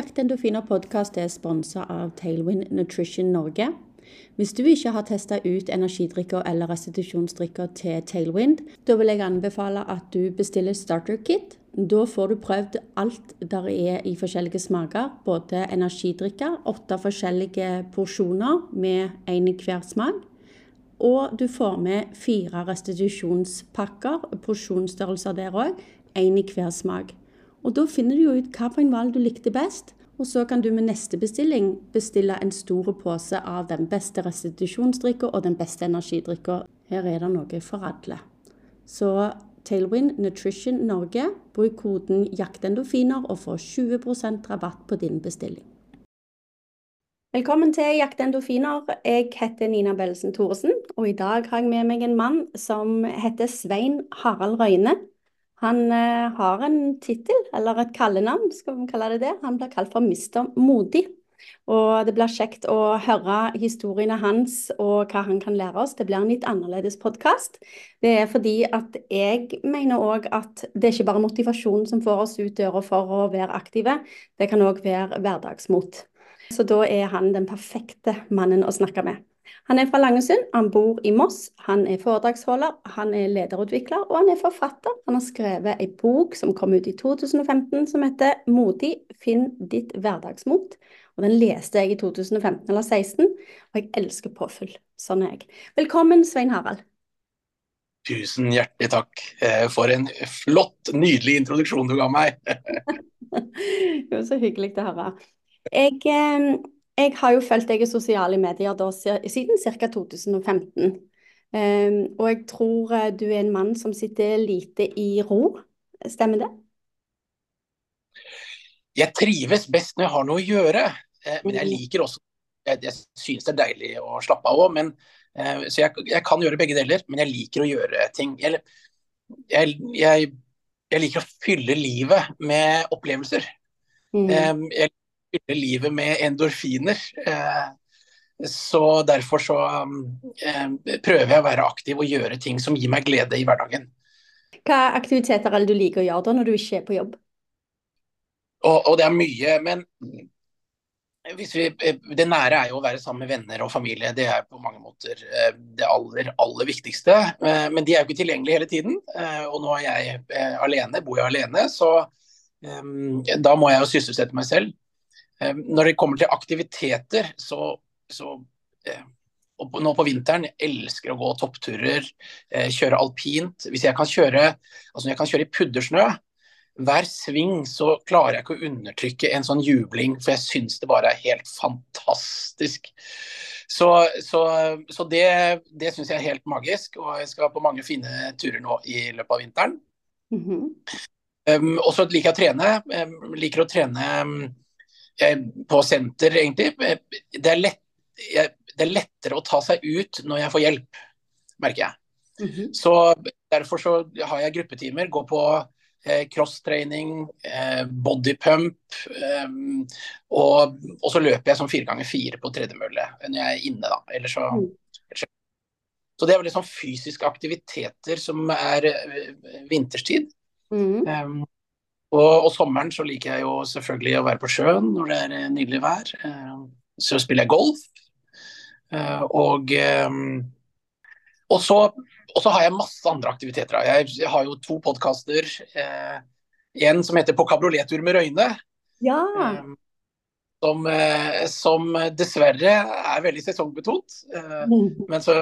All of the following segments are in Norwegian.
Jakt endorfiner podkast er sponsa av Tailwind Nutrition Norge. Hvis du ikke har testa ut energidrikker eller restitusjonsdrikker til Tailwind, da vil jeg anbefale at du bestiller starter kit. Da får du prøvd alt der er i forskjellige smaker. Både energidrikker, åtte forskjellige porsjoner med én i hver smak. Og du får med fire restitusjonspakker, porsjonsstørrelser der òg, én i hver smak. Og da finner du jo ut hvilken hval du likte best. Og så kan du med neste bestilling bestille en stor pose av den beste restitusjonsdrikka og den beste energidrikka. Her er det noe for alle. Så Tailwind Nutrition Norge, bruk koden JAKTENDOFINER og få 20% rabatt på din bestilling. Velkommen til JAKTENDOFINER. Jeg heter Nina Bellesen Thoresen, og i dag har jeg med meg en mann som heter Svein Harald Røyne. Han eh, har en tittel, eller et kallenavn, skal vi kalle det det. Han blir kalt for Mister Modig. Og det blir kjekt å høre historiene hans og hva han kan lære oss. Det blir en litt annerledes podkast. Det er fordi at jeg mener òg at det er ikke bare motivasjon som får oss ut døra for å være aktive, det kan òg være hverdagsmot. Så da er han den perfekte mannen å snakke med. Han er fra Langesund, han bor i Moss, han er foredragsholder, han er lederutvikler og han er forfatter. Han har skrevet ei bok som kom ut i 2015 som heter 'Modig finn ditt hverdagsmot'. Og Den leste jeg i 2015 eller 2016, og jeg elsker påfyll. Sånn er jeg. Velkommen, Svein Harald. Tusen hjertelig takk eh, for en flott, nydelig introduksjon du ga meg. var så hyggelig å høre. Jeg eh, jeg har jo fulgt deg i sosiale medier da, siden ca. 2015. Um, og jeg tror eh, du er en mann som sitter lite i ro. Stemmer det? Jeg trives best når jeg har noe å gjøre. Eh, men jeg mm. liker også Jeg, jeg synes det er deilig å slappe av òg. Eh, så jeg, jeg, kan gjøre begge deler, men jeg liker å gjøre ting. Jeg, jeg, jeg liker å fylle livet med opplevelser. Mm. Um, jeg fylle livet med endorfiner. Eh, så derfor så eh, prøver jeg å være aktiv og gjøre ting som gir meg glede i hverdagen. Hva aktiviteter er det du liker å gjøre da, når du ikke er på jobb? Og, og det er mye, men vi, det nære er jo å være sammen med venner og familie. Det er på mange måter eh, det aller, aller viktigste. Men de er jo ikke tilgjengelige hele tiden. Og nå er jeg alene, bor jeg alene, så da må jeg jo sysselsette meg selv. Eh, når det kommer til aktiviteter, så, så eh, nå på vinteren jeg elsker å gå toppturer, eh, kjøre alpint. Hvis jeg kan kjøre, altså jeg kan kjøre i puddersnø, hver sving så klarer jeg ikke å undertrykke en sånn jubling, for jeg syns det bare er helt fantastisk. Så, så, så det, det syns jeg er helt magisk, og jeg skal på mange fine turer nå i løpet av vinteren. Mm -hmm. um, og så liker jeg å trene. Um, liker å trene um, Eh, på senter, egentlig. Eh, det er, lett, det er, lettere å ta seg ut når jeg får hjelp, merker jeg. Mm -hmm. Så Derfor så har jeg gruppetimer. Går på eh, crosstrening, eh, bodypump. Eh, og, og, så løper jeg som fire ganger fire på tredemølle når jeg er inne, da. Eller så, mm. så det er veldig sånn fysiske aktiviteter som er eh, vinterstid. Mm. Um, og, og, sommeren så liker jeg jo selvfølgelig å være på sjøen når det er eh, nydelig vær. Eh, så spiller jeg golf. Eh, og, og, så, og så har jeg masse andre aktiviteter. Jeg, har jo to podkaster. En som heter 'På kabriolettur med Røyne'. Ja. Som, som, dessverre er veldig sesongbetont. Mm. Men så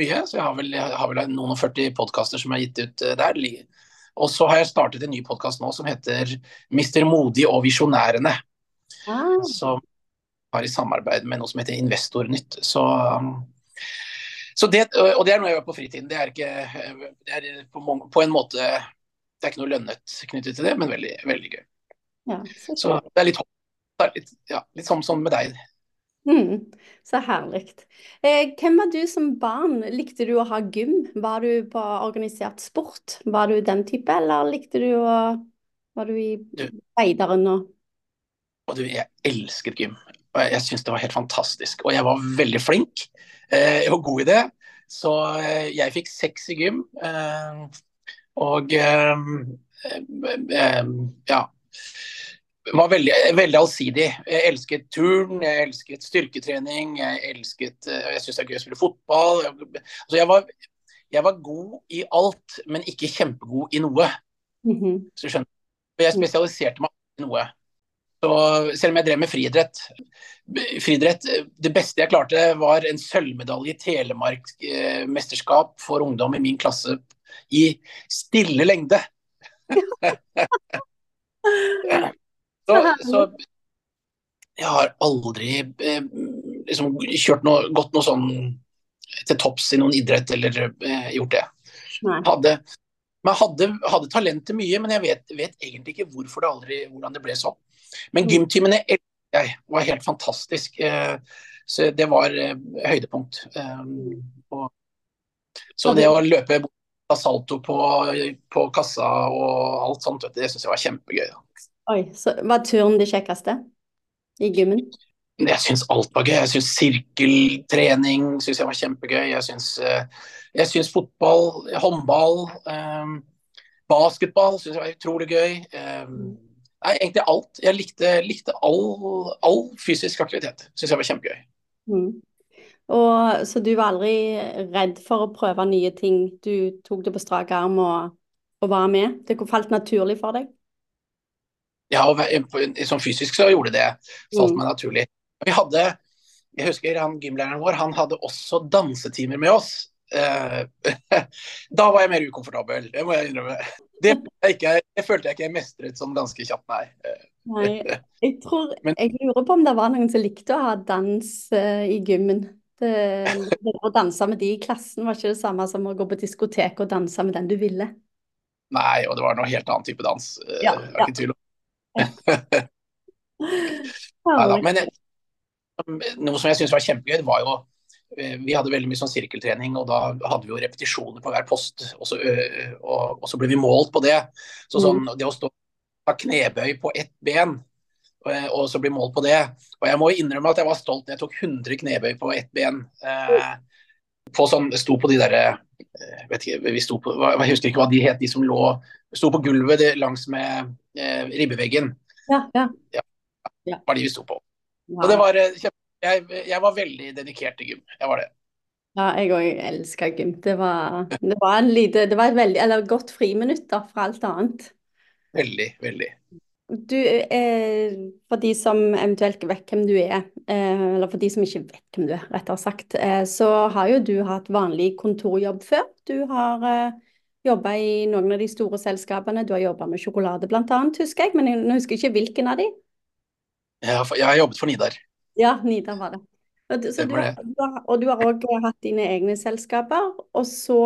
mye. Så jeg har vel, jeg har vel noen og 40 podkaster som er gitt ut der. Og så har jeg startet en ny podkast nå som heter 'Mister Modig og visjonærene'. Ah. Som har i samarbeid med noe som heter Investornytt. Så, så det, og det er noe jeg gjør på fritiden. Det er ikke det er på, på, en måte Det er ikke noe lønnet knyttet til det, men veldig, veldig gøy. Ja, så, så, det er litt, litt, ja, litt sånn som med deg. Mm, så herlig. Eh, hvem var du som barn? Likte du å ha gym? Var du på organisert sport? Var du den type, eller likte du å Var du i speideren og du, Jeg elsket gym. og Jeg, jeg syntes det var helt fantastisk. Og jeg var veldig flink. Eh, var god i det. Så eh, jeg fikk seks i gym. Eh, og eh, eh, ja var veldig, veldig, allsidig. Jeg elsket turn, jeg elsket styrketrening, jeg elsket Jeg syns det er gøy å spille fotball. Altså jeg, var, jeg, var, god i alt, men ikke kjempegod i noe. Mm -hmm. Så skjønner Jeg spesialiserte meg i noe. Så selv om jeg drev med friidrett Friidrett Det beste jeg klarte, var en sølvmedalje i Telemark-mesterskap for ungdom i min klasse i stille lengde. Så, så, jeg har aldri eh, liksom, kjørt noe, gått noe sånn til topps i noen idrett eller eh, gjort det. Hadde, men hadde, hadde til mye, men jeg vet, vet, egentlig ikke hvorfor det aldri, hvordan det ble sånn. Men mm. gymtimene jeg, var helt fantastisk. Eh, så det var eh, høydepunkt. Eh, og, så det å løpe salto på, på kassa og alt sånt, det syns jeg var kjempegøy. Da. Oi, så Var turen det kjekkeste i gymmen? Jeg syns alt var gøy. Jeg syns sirkeltrening synes jeg var kjempegøy. Jeg syns, jeg syns fotball, håndball, um, basketball syns jeg var utrolig gøy. Um, nei, egentlig alt. Jeg likte, likte all, all, fysisk aktivitet. Syns jeg var kjempegøy. Mm. Og, så du var aldri redd for å prøve nye ting? Du tok det på strak arm og, og var med? Det falt naturlig for deg? Ja, og sånn fysisk så gjorde det. Falt mm. meg naturlig. Vi hadde, jeg husker han gymlæreren vår, han hadde også dansetimer med oss. Eh, da var jeg mer ukomfortabel, det må jeg innrømme. Det, ikke, det følte jeg ikke jeg mestret sånn ganske kjapt, nei. nei jeg, tror, jeg lurer på om det var noen som likte å ha dans uh, i gymmen. Det, det, å danse med de i klassen var ikke det samme som å gå på diskotek og danse med den du ville. Nei, og det var noe helt annen type dans. Eh, ja, Neida, men noe som jeg syntes var kjempegøy, var jo eh, vi hadde veldig mye sånn sirkeltrening, og da hadde vi jo repetisjoner på hver post. Og så, og, og så ble vi målt på det. Så sånn, mm. Det å stå ha knebøy på ett ben, og så bli målt på det. Og jeg må innrømme at jeg var stolt når jeg tok 100 knebøy på ett ben. Eh, på sånn, sto på de derre eh, vi sto på, Jeg husker ikke hva de het, de som lå sto på gulvet langs med eh, ribbeveggen. Ja, ja. ja, Det var de vi sto på. Wow. Det var, eh, jeg, jeg, var veldig dedikert til gym. Jeg var det. Ja, jeg òg elska gym. Det var, det var, en lite, det var et veldig, eller godt friminutt da, fra alt annet. Veldig, veldig. Du, eh, For de som eventuelt vet hvem du er, eh, eller for de som ikke vet hvem du er, rettere sagt, eh, så har jo du hatt vanlig kontorjobb før. Du har eh, jobba i noen av de store selskapene. Du har jobba med sjokolade bl.a., husker jeg, men jeg husker ikke hvilken av de. Ja, jeg har jobbet for Nidar. Ja, Nidar var det. Du, du, og du har òg hatt dine egne selskaper. Og så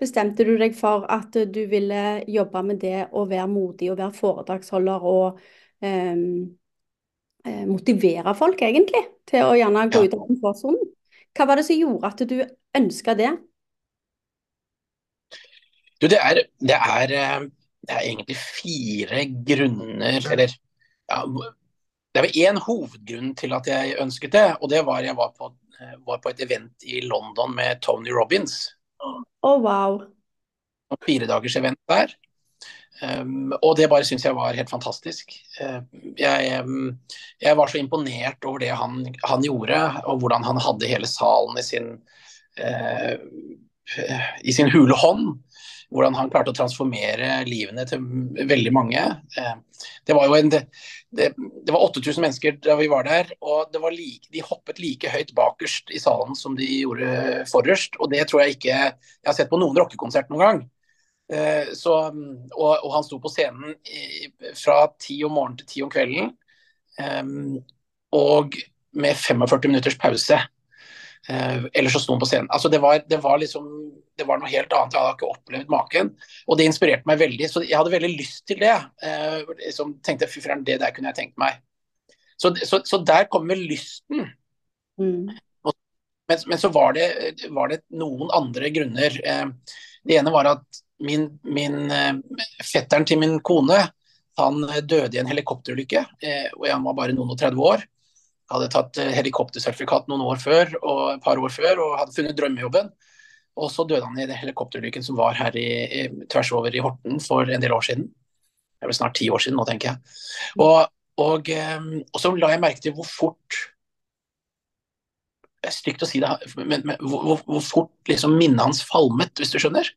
bestemte du deg for at du ville jobbe med det å være modig og være foredragsholder og um, motivere folk, egentlig, til å gjerne gå ja. ut av komfortsonen. Hva var det som gjorde at du ønska det? Du, det er, det er, eh, det er egentlig fire grunner, eller ja, Det er vel én hovedgrunn til at jeg ønsket det, og det var jeg var på, eh, var på et event i London med Tony Robins. Oh, wow. Fire dagers event der. Um, og det bare syns jeg var helt fantastisk. Uh, jeg, um, jeg, var så imponert over det han, han, gjorde, og hvordan han hadde hele salen i sin, uh, i sin hule hånd hvordan han klarte å transformere livene til veldig mange. Uh, det var jo en, det, det var 8000 mennesker da vi var der, og like, de hoppet like høyt bakerst i salen som de gjorde forrest. Og det tror jeg ikke jeg har sett på noen rockekonsert noen gang. Eh, så, og, og, han sto på scenen i, fra ti om morgenen til ti om kvelden. Eh, og med 45 minutters pause. Uh, eller så sto han på scenen. Altså det var, det var liksom det var noe helt annet. Jeg hadde ikke opplevd maken. Og det inspirerte meg veldig. Så jeg hadde veldig lyst til det. Eh, liksom tenkte fy søren, det der kunne jeg tenkt meg. Så, så, så der kommer lysten. Mm. Men, men, så var det, var det, noen andre grunner. Eh, det ene var at min, min eh, fetteren til min kone han døde i en helikopterulykke. Eh, og han var bare noen og 30 år. Hadde tatt eh, helikoptersertifikat noen år før, og et par år før og hadde funnet drømmejobben. Og så døde han i den helikopterulykken som var her i, i, tvers over i Horten for en del år siden. Det er vel snart ti år siden nå, tenker jeg. Og, Og, og så la jeg merke til hvor fort det er stygt å si det, men, men hvor, hvor, fort liksom minnet hans falmet, hvis du skjønner.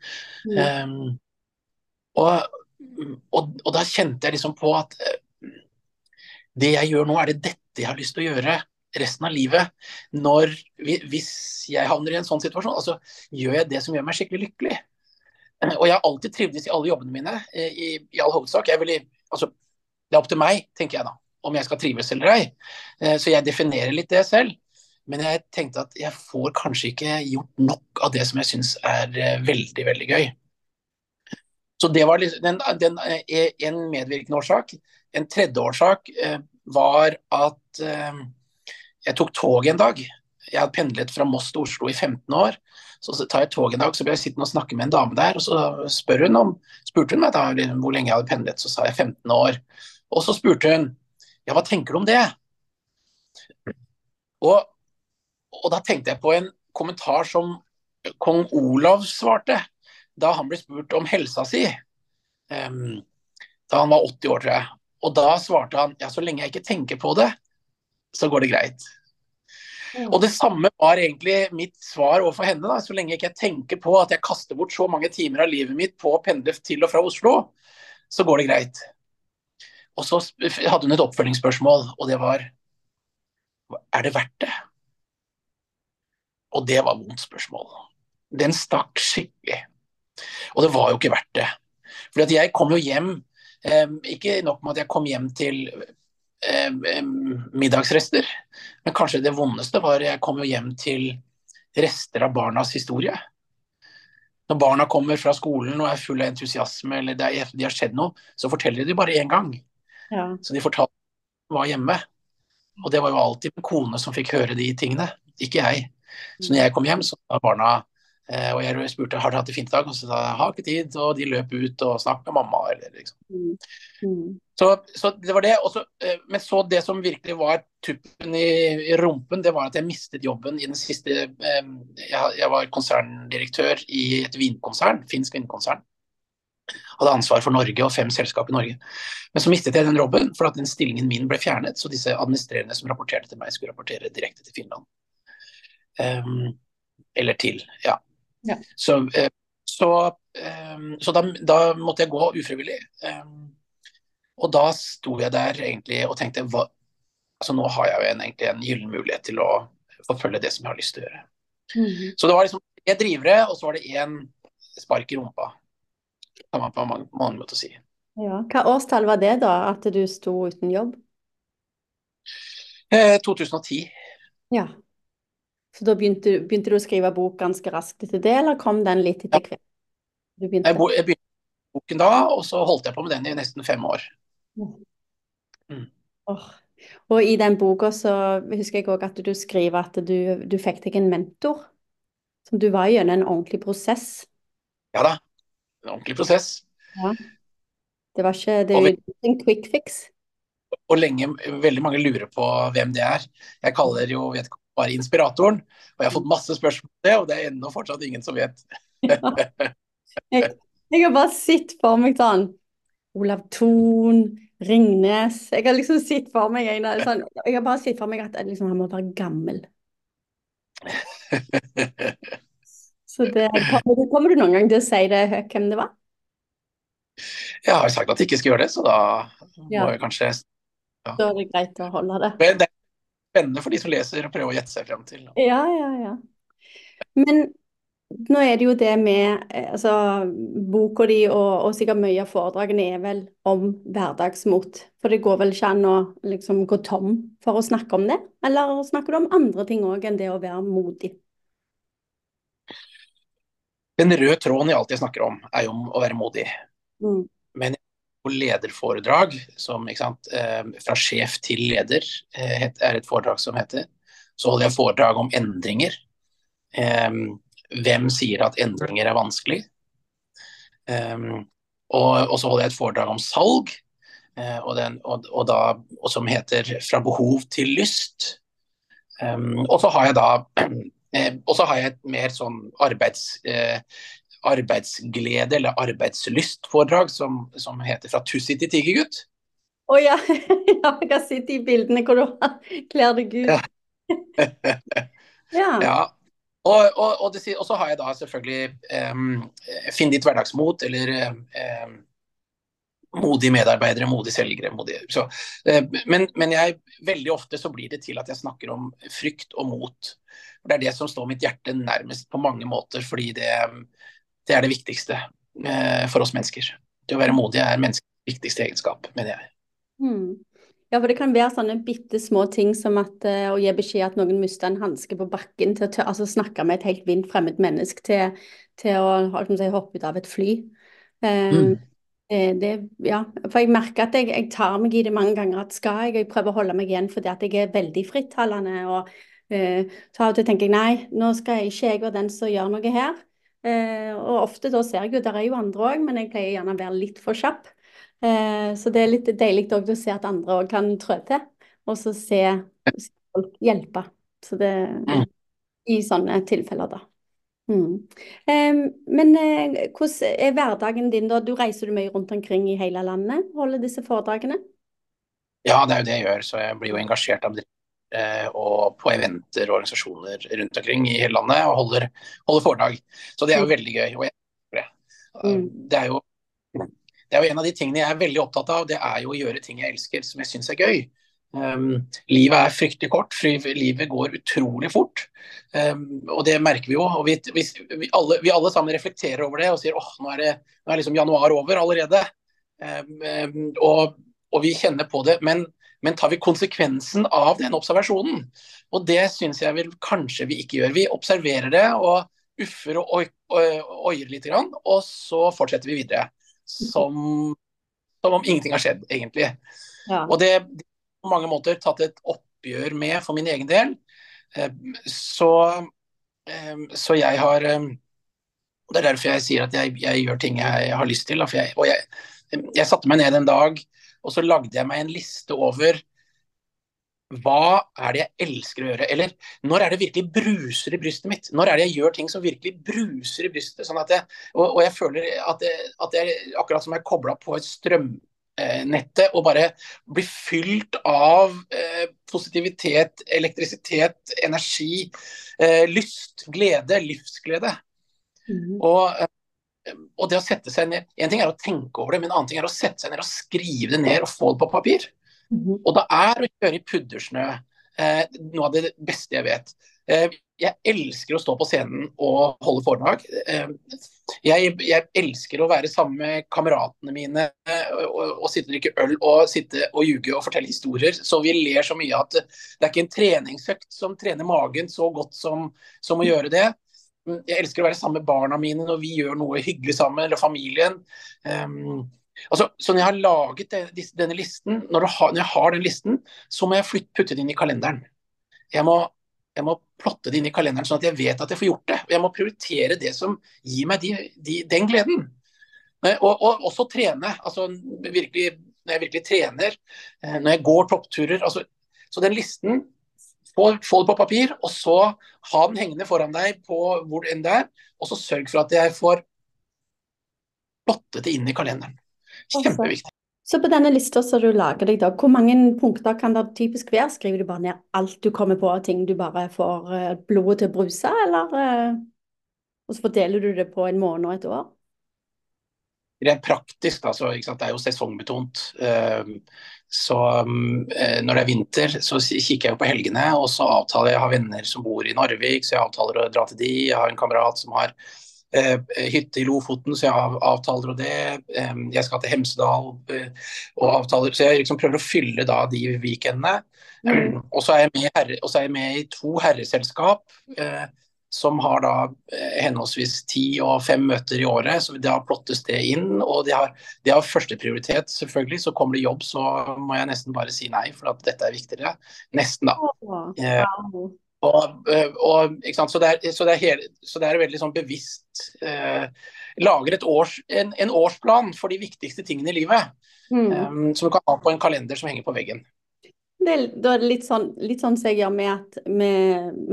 Mm. Um, og, og, og, da kjente jeg liksom på at det jeg gjør nå, er det dette jeg har lyst til å gjøre resten av livet. Når, hvis jeg havner i en sånn situasjon, altså gjør jeg det som gjør meg skikkelig lykkelig. Og jeg har alltid trivdes i alle jobbene mine, i, i all hovedsak. Vil, altså, det er opp til meg, tenker jeg da, om jeg skal trives eller ei. Eh, så jeg definerer litt det selv. Men jeg tenkte at jeg får kanskje ikke gjort nok av det som jeg syns er eh, veldig, veldig gøy. Så det var den, den, eh, en medvirkende årsak. En tredje årsak eh, var at eh, jeg tok toget en dag. Jeg hadde pendlet fra Moss til Oslo i 15 år. Så tar jeg toget en dag, så ble jeg sittende og snakke med en dame der. og Så spør hun om, spurte hun meg da, hvor lenge jeg hadde pendlet, så sa jeg 15 år. Og så spurte hun ja, hva tenker du om det? Og, og da tenkte jeg på en kommentar som kong Olav svarte da han ble spurt om helsa si. Um, da han var 80 år, tror jeg. Og da svarte han ja, så lenge jeg ikke tenker på det, så går det greit. Mm. Og det samme var egentlig mitt svar overfor henne. da, Så lenge jeg ikke tenker på at jeg kaster bort så mange timer av livet mitt på å pendle til og fra Oslo, så går det greit. Og så hadde hun et oppfølgingsspørsmål, og det var er det verdt det? Og det var vondt spørsmål. Den stakk skikkelig. Og det var jo ikke verdt det. At jeg kom jo hjem ikke nok med at jeg kom hjem til middagsrester, men kanskje det vondeste var jeg kom jo hjem til rester av barnas historie. Når barna kommer fra skolen og er fulle av entusiasme eller det, er, de har skjedd noe, så forteller de bare én gang. Ja. Så de fortalte var hjemme. Og det var jo alltid min kone som fikk høre de tingene, ikke jeg. Så når jeg kom hjem, så var barna Eh, og jeg spurte har du hatt det fint i dag, og så sa jeg har ikke tid, og de løp ut og snakket med mamma. Eller, liksom. Mm. Mm. Så, så, det var det. Også, eh, men så det som virkelig var tuppen i, i, rumpen, det var at jeg mistet jobben i den siste eh, jeg, jeg, var konserndirektør i et vinkonsern, finsk vinkonsern. Hadde ansvar for Norge og fem selskap i Norge. Men så mistet jeg den jobben for at den stillingen min ble fjernet, så disse administrerende som rapporterte til meg, skulle rapportere direkte til Finland. Um, eller til, ja. Ja. Så, eh, så, eh, så da, da, måtte jeg gå ufrivillig. Eh, og da sto jeg der egentlig og tenkte hva, altså nå har jeg jo en, egentlig en gyllen mulighet til å forfølge det som jeg har lyst til å gjøre. Mm -hmm. Så det var liksom tre drivere, og så var det én spark i rumpa. Kan man på mange, mange måter si. Ja. Hva årstall var det da, at du sto uten jobb? Eh, 2010. Ja. Så da begynte, begynte, du å skrive bok ganske raskt etter det, eller kom den litt etter hvert? Jeg, begynte boken da, og så holdt jeg på med den i nesten fem år. Mm. Oh. Og i den boka så husker jeg òg at du skriver at du, du, fikk deg en mentor. Som du var gjennom en ordentlig prosess. Ja da. En ordentlig prosess. Ja. Det var ikke det var en quick fix. Og lenge veldig mange lurer på hvem det er. Jeg kaller jo vet bare inspiratoren. Og jeg har fått masse spørsmål om det, og det er ennå fortsatt ingen som vet. jeg, jeg, har bare sett for meg sånn Olav Thon, Ringnes Jeg har liksom sett for meg en, sånn, Jeg har bare sett for meg at liksom, han må være gammel. Så det, kommer, kommer, du noen gang til å si det hvem det var? Jeg har sagt at jeg ikke skal gjøre det, så da må jeg kanskje ja. Da er det greit å holde det. Men det spennende for de som leser og prøver å gjette seg frem til. Ja, ja, ja. Men nå er det jo det med eh, altså, Boka di og, og, sikkert mye av foredragene er vel om hverdagsmot. For det går vel ikke an å liksom, gå tom for å snakke om det? Eller snakker du om andre ting òg enn det å være modig? Den røde tråden i alt jeg snakker om, er jo om å være modig. Mm. Men lederforedrag, som sant, eh, fra sjef til leder eh, er et foredrag som heter. Så holder jeg foredrag om endringer. Eh, hvem sier at endringer er vanskelig? Og, så holder jeg et foredrag om salg, og, den, og, og, da, og som heter 'Fra behov til lyst'. og så har jeg da og så har jeg et mer sånn arbeids, arbeidsglede eller arbeidslyst-foredrag som, som, heter 'Fra tussi til tigergutt'. Å ja. ja, jeg har sett de bildene hvor du kler deg ut. Ja. Ja. Ja. Og, og, og, det, og så har jeg da selvfølgelig um, Finn ditt hverdagsmot, eller um, modige medarbeidere, modige selgere. Modige, så, uh, men, men jeg, veldig ofte så blir det til at jeg snakker om frykt og mot. Det er det som står mitt hjerte nærmest på mange måter, fordi det, det er det viktigste eh, for oss mennesker. Det å være modig er menneskets viktigste egenskap, mener jeg. Mm. Ja, for det kan være sånne bitte små ting som at, eh, å gi beskjed at noen mister en hanske på bakken, til å tø- altså snakke med et helt vilt fremmed menneske, til, til å si, hoppe ut av et fly. Um, Mm. det, ja, for jeg merker at jeg, jeg tar meg i det mange ganger at skal jeg, jeg prøver å holde meg igjen fordi at jeg er veldig frittalende. og uh, så av og til tenker jeg nei, nå skal jeg ikke jeg være den som gjør noe her. Eh, og ofte da ser jeg jo, der er jo andre òg, men jeg pleier gjerne å være litt for kjapp. Eh, så det er litt deilig òg å se at andre òg kan trå til, og så se, se folk hjelpe. Så det, Mm. I sånne tilfeller, da. Mm. Men eh, hvordan er hverdagen din da? Du reiser du mye rundt omkring i hele landet, holder disse foredragene? Ja, det er jo det jeg gjør, så jeg blir jo engasjert av eh, og på eventer og organisasjoner rundt omkring i hele landet og holder, holder foredrag. Så det er jo veldig gøy. Og jeg, det. Mm. Er jo, det er jo en av de tingene jeg er veldig opptatt av, det er jo å gjøre ting jeg elsker som jeg syns er gøy. Um, livet er fryktelig kort, livet går utrolig fort. Um, og det merker vi jo. og vi, vi, vi, alle, vi alle sammen reflekterer over det og sier åh, nå er det nå er liksom januar over allerede. Um, um, og, og vi kjenner på det. Men, men tar vi konsekvensen av den observasjonen? Og det syns jeg vel kanskje vi ikke gjør. Vi observerer det og uffer og oi- oi- oier litt, grann, og så fortsetter vi videre. Som, som om ingenting har skjedd, egentlig. Ja. Og det har på mange måter tatt et oppgjør med for min egen del. Eh, Så, eh, så jeg har eh, Det er derfor jeg sier at jeg, jeg gjør ting jeg har lyst til. For jeg, og jeg, jeg satte meg ned en dag og så lagde jeg meg en liste over hva er det jeg elsker å gjøre? Eller når er det virkelig bruser i brystet mitt? Når er det jeg gjør ting som virkelig bruser i brystet? Sånn at jeg, og, og jeg føler at jeg, at jeg akkurat som jeg er kobla på et strømnettet og bare blir fylt av eh, positivitet, elektrisitet, energi, eh, lyst, glede, livsglede. Mm. Og, eh, og det å sette seg ned En ting er å tenke over det, men en annen ting er å sette seg ned og skrive det ned og få det på papir. Mhm. Og da er å kjøre i puddersnø eh, noe av det beste jeg vet. Eh, jeg elsker å stå på scenen og holde foredrag. Eh, jeg, jeg elsker å være sammen med kameratene mine eh, og, og sitte og drikke øl og sitte og ljuge og fortelle historier. Så vi ler så mye at det er ikke en treningsøkt som trener magen så godt som, som å gjøre det. Jeg elsker å være sammen med barna mine når vi gjør noe hyggelig sammen, eller familien. Um, altså, så når jeg har laget det, denne listen, når, har, når jeg har den listen, så må jeg flytte, putte det inn i kalenderen. Jeg må, jeg må plotte det inn i kalenderen sånn at jeg vet at jeg får gjort det. Og jeg må prioritere det som gir meg de, de, den gleden. Og, og også trene. altså virkelig, Når jeg virkelig trener, eh, når jeg går toppturer. altså Så den listen, få, få det på papir, og så ha den hengende foran deg på hvor enn det er. Og så sørg for at jeg får blottet det inn i kalenderen. Kjempeviktig. Så på denne lista som du lager deg, da, hvor mange punkter kan det typisk være? Skriver du bare ned alt du kommer på, ting du bare får eh, blodet til å bruse, eller eh, Og så fordeler du det på en måned og et år? Er praktisk, da, så, ikke sant? det er jo sesongbetont. Um, så eh, når det er vinter, så kikker jeg jo på helgene, og så avtaler jeg jeg har venner som bor i Narvik, så jeg avtaler å dra til de. Jeg har en kamerat som har eh, hytte i Lofoten, så jeg avtaler og det. Um, jeg skal til Hemsedal eh, og avtaler, så jeg liksom prøver å fylle da de weekendene. Mm. og så er er jeg med i to herreselskap. Eh, som har da eh, henholdsvis ti og fem møter i året. så Da plottes det inn. og Det har, de har førsteprioritet, selvfølgelig. Så kommer det jobb, så må jeg nesten bare si nei, for at dette er viktigere. Nesten, da. Eh, wow. og, eh, og, ikke sant? Så, det er, så, det er hele, så det er veldig sånn bevisst eh, Lager et års, en, en årsplan for de viktigste tingene i livet. Mm. eh, som du kan ha på en kalender som henger på veggen. Det, er- da er det litt sånn, litt sånn som jeg gjør med at vi,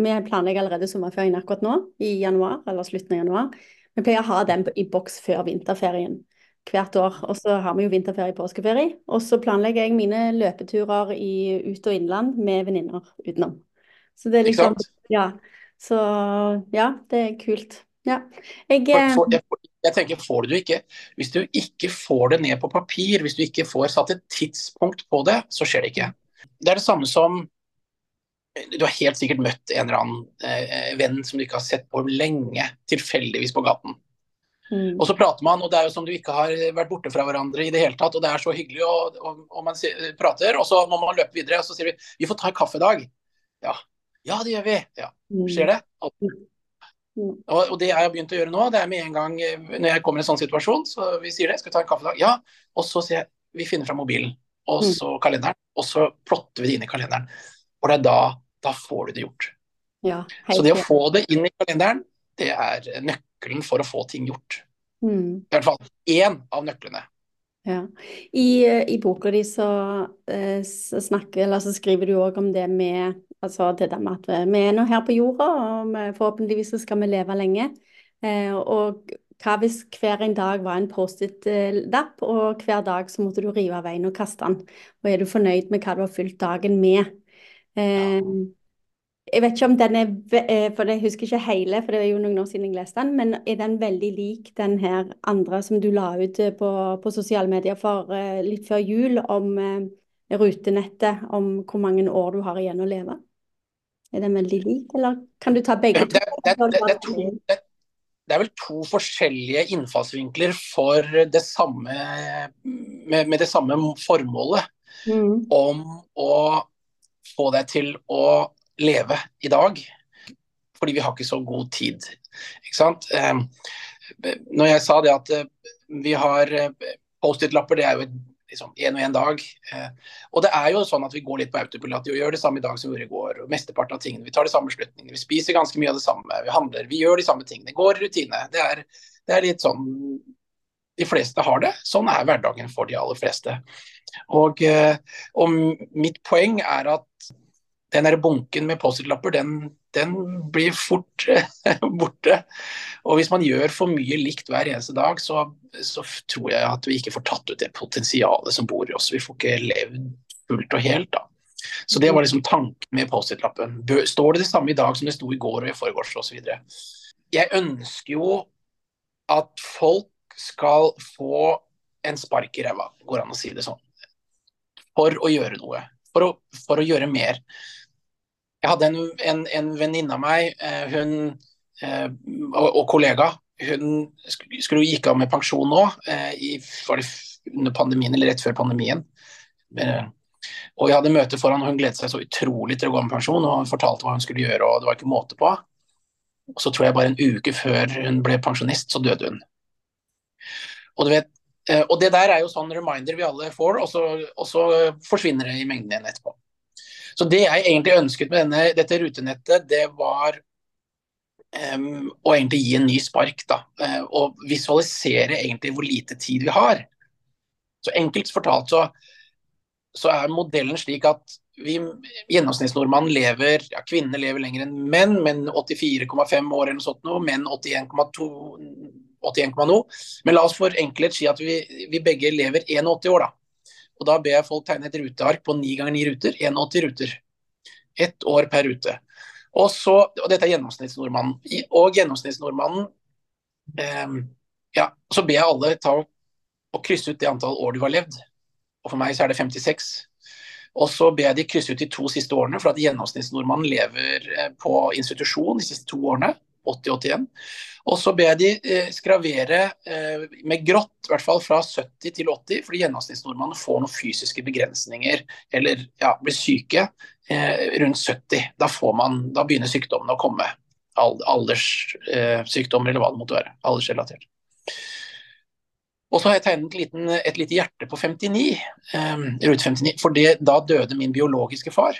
vi planlegger allerede sommerferien akkurat nå, i januar, eller slutten av januar. Vi pleier å ha den i boks før vinterferien. hvert år. Og så har vi jo vinterferie, påskeferie. Og så planlegger jeg mine løpeturer i ut- og innland med venninner utenom. Så det er liksom Ja. Så ja, det er kult. Ja. Jeg, jeg, jeg tenker, får du ikke Hvis du ikke får det ned på papir, hvis du ikke får satt et tidspunkt på det, så skjer det ikke. Det er det samme som Du har helt sikkert møtt en eller annen eh, venn som du ikke har sett på lenge, tilfeldigvis på gaten. Mm. Og så prater man, og det er jo som du ikke har vært borte fra hverandre i det hele tatt. Og det er så hyggelig, og, og, og man prater, og så må man løpe videre. Og så sier vi vi får ta en kaffe i dag. Ja. ja, det gjør vi. Ja. Mm. Skjer det? Mm. Og, og, det jeg har begynt å gjøre nå, det er med en gang eh, når jeg kommer i en sånn situasjon, så vi sier det, skal vi ta en kaffe i dag? Ja. Og så sier jeg vi finner fram mobilen, og så kalenderen, og så plotter vi det inn i kalenderen. Og det er da, da får du det gjort. Ja, så det å få det inn i kalenderen, det er nøkkelen for å få ting gjort. Mm. I hvert fall én av nøklene. Ja. I, i boka di så, eh, så, snakker, eller så skriver du òg om det med altså det der med at vi er nå her på jorda, og forhåpentligvis så skal vi leve lenge. Eh, og hva hvis hver en dag var en Post-It-lapp, og hver dag så måtte du rive av veien og kaste den. Og er du fornøyd med hva du har fylt dagen med? Eh, jeg vet ikke om den er eh, For jeg husker ikke hele, for det er jo noen år siden jeg leste den. Men er den veldig lik den her andre som du la ut eh, på, på sosiale medier for uh, litt før jul, om rutenettet, om hvor mange år du har igjen å leve? Er den veldig lik, eller kan du ta begge to? Det, det, det, to det, er vel to forskjellige innfallsvinkler for det samme med, med det samme formålet. Mm. Om å få deg til å leve i dag. Fordi vi har ikke så god tid. Ikke sant? Ehm, når jeg sa det at eh, vi har eh, Post-It-lapper, det er jo liksom en og en dag. Eh, og det er jo sånn at vi går litt på autopilot. Vi gjør det samme i dag som vi gjorde i går. og Mesteparten av tingene. Vi tar de samme beslutningene. Vi spiser ganske mye av det samme. Vi handler. Vi gjør de samme tingene. Det går rutine. Det er, det er litt sånn de fleste har det. Sånn er hverdagen for de aller fleste. Og, og mitt poeng er at den der bunken med Post-It-lapper, den, den, blir fort borte. Og hvis man gjør for mye likt hver eneste dag, så, så, tror jeg at vi ikke får tatt ut det potensialet som bor i oss. Vi får ikke levd fullt og helt, da. Så det var liksom tanken med Post-It-lappen. Står det det samme i dag som det sto i går og i forgårs osv. Jeg ønsker jo at folk skal få en spark i ræva, går an å si det sånn. For å gjøre noe. For å, for å gjøre mer. Jeg hadde en, en, en venninne av meg, eh, hun eh, og, og, kollega, hun skulle gikk av med pensjon nå, eh, i, var det under pandemien eller rett før pandemien. Og jeg hadde møte foran, og hun gledet seg så utrolig til å gå med pensjon. og Hun fortalte hva hun skulle gjøre, og det var ikke måte på. Og så tror jeg bare en uke før hun ble pensjonist, så døde hun. Og, vet, og det der er jo sånn reminder vi alle får, og så, og så forsvinner det i mengden igjen etterpå. Så det jeg egentlig ønsket med denne, dette rutenettet, det var um, å egentlig gi en ny spark. da, uh, Og visualisere egentlig hvor lite tid vi har. Så enkelt fortalt så, så er modellen slik at vi, gjennomsnittsnordmannen lever ja, Kvinner lever lenger enn menn, menn 84,5 år eller noe sånt menn 81,2 81, Men la oss for enkelhet si at vi, vi begge lever 81 år, da. Og Da ber jeg folk tegne et ruteark på 9 ganger 9 ruter. 81 ruter. Ett år per rute. Og, så, og dette er gjennomsnittsnordmannen. Og gjennomsnittsnordmannen eh, ja, Så ber jeg alle ta og krysse ut det antall år du har levd. Og For meg så er det 56. Og så ber jeg de krysse ut de to siste årene, for at gjennomsnittsnordmannen lever eh, på institusjon de siste to årene. 80-81. Og så ber jeg de eh, skravere eh, med grått, i hvert fall fra 70 til 80, fordi gjennomsnittsnordmannen får noen fysiske begrensninger eller ja, blir syke eh, rundt 70. Da, man, da, begynner sykdommene å komme. Alderssykdommer eller hva det måtte være. Aldersrelatert. Og så har jeg tegnet et, liten, et lite hjerte på 59, eh, rute 59, for det, da døde min biologiske far.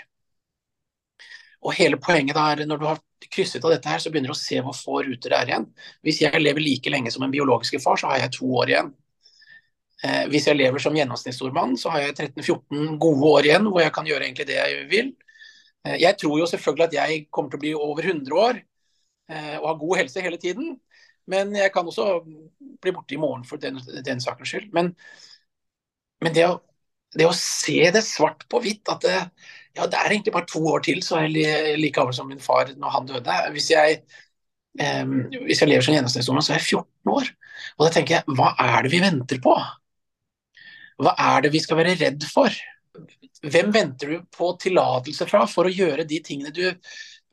Og hele poenget er når du har krysset av dette her, så begynner du å se hvor få ruter det er igjen. Hvis jeg lever like lenge som en biologiske far, så har jeg to år igjen. Eh, hvis jeg lever som gjennomsnittsstormann, så har jeg 13-14 gode år igjen hvor jeg kan gjøre egentlig det jeg vil. Eh, jeg tror jo selvfølgelig at jeg kommer til å bli over 100 år eh, og ha god helse hele tiden. Men jeg kan også bli borte i morgen for den, den sakens skyld. Men, men det, å, det, å, se det svart på hvitt, at det, ja, det er egentlig bare to år til, så er jeg like gammel som min far når han døde. Hvis jeg, eh, hvis jeg lever som gjennomsnittsnordmann, så er jeg 14 år. Og da tenker jeg, hva er det vi venter på? Hva er det vi skal være redd for? Hvem venter du på tillatelse fra for å gjøre de tingene du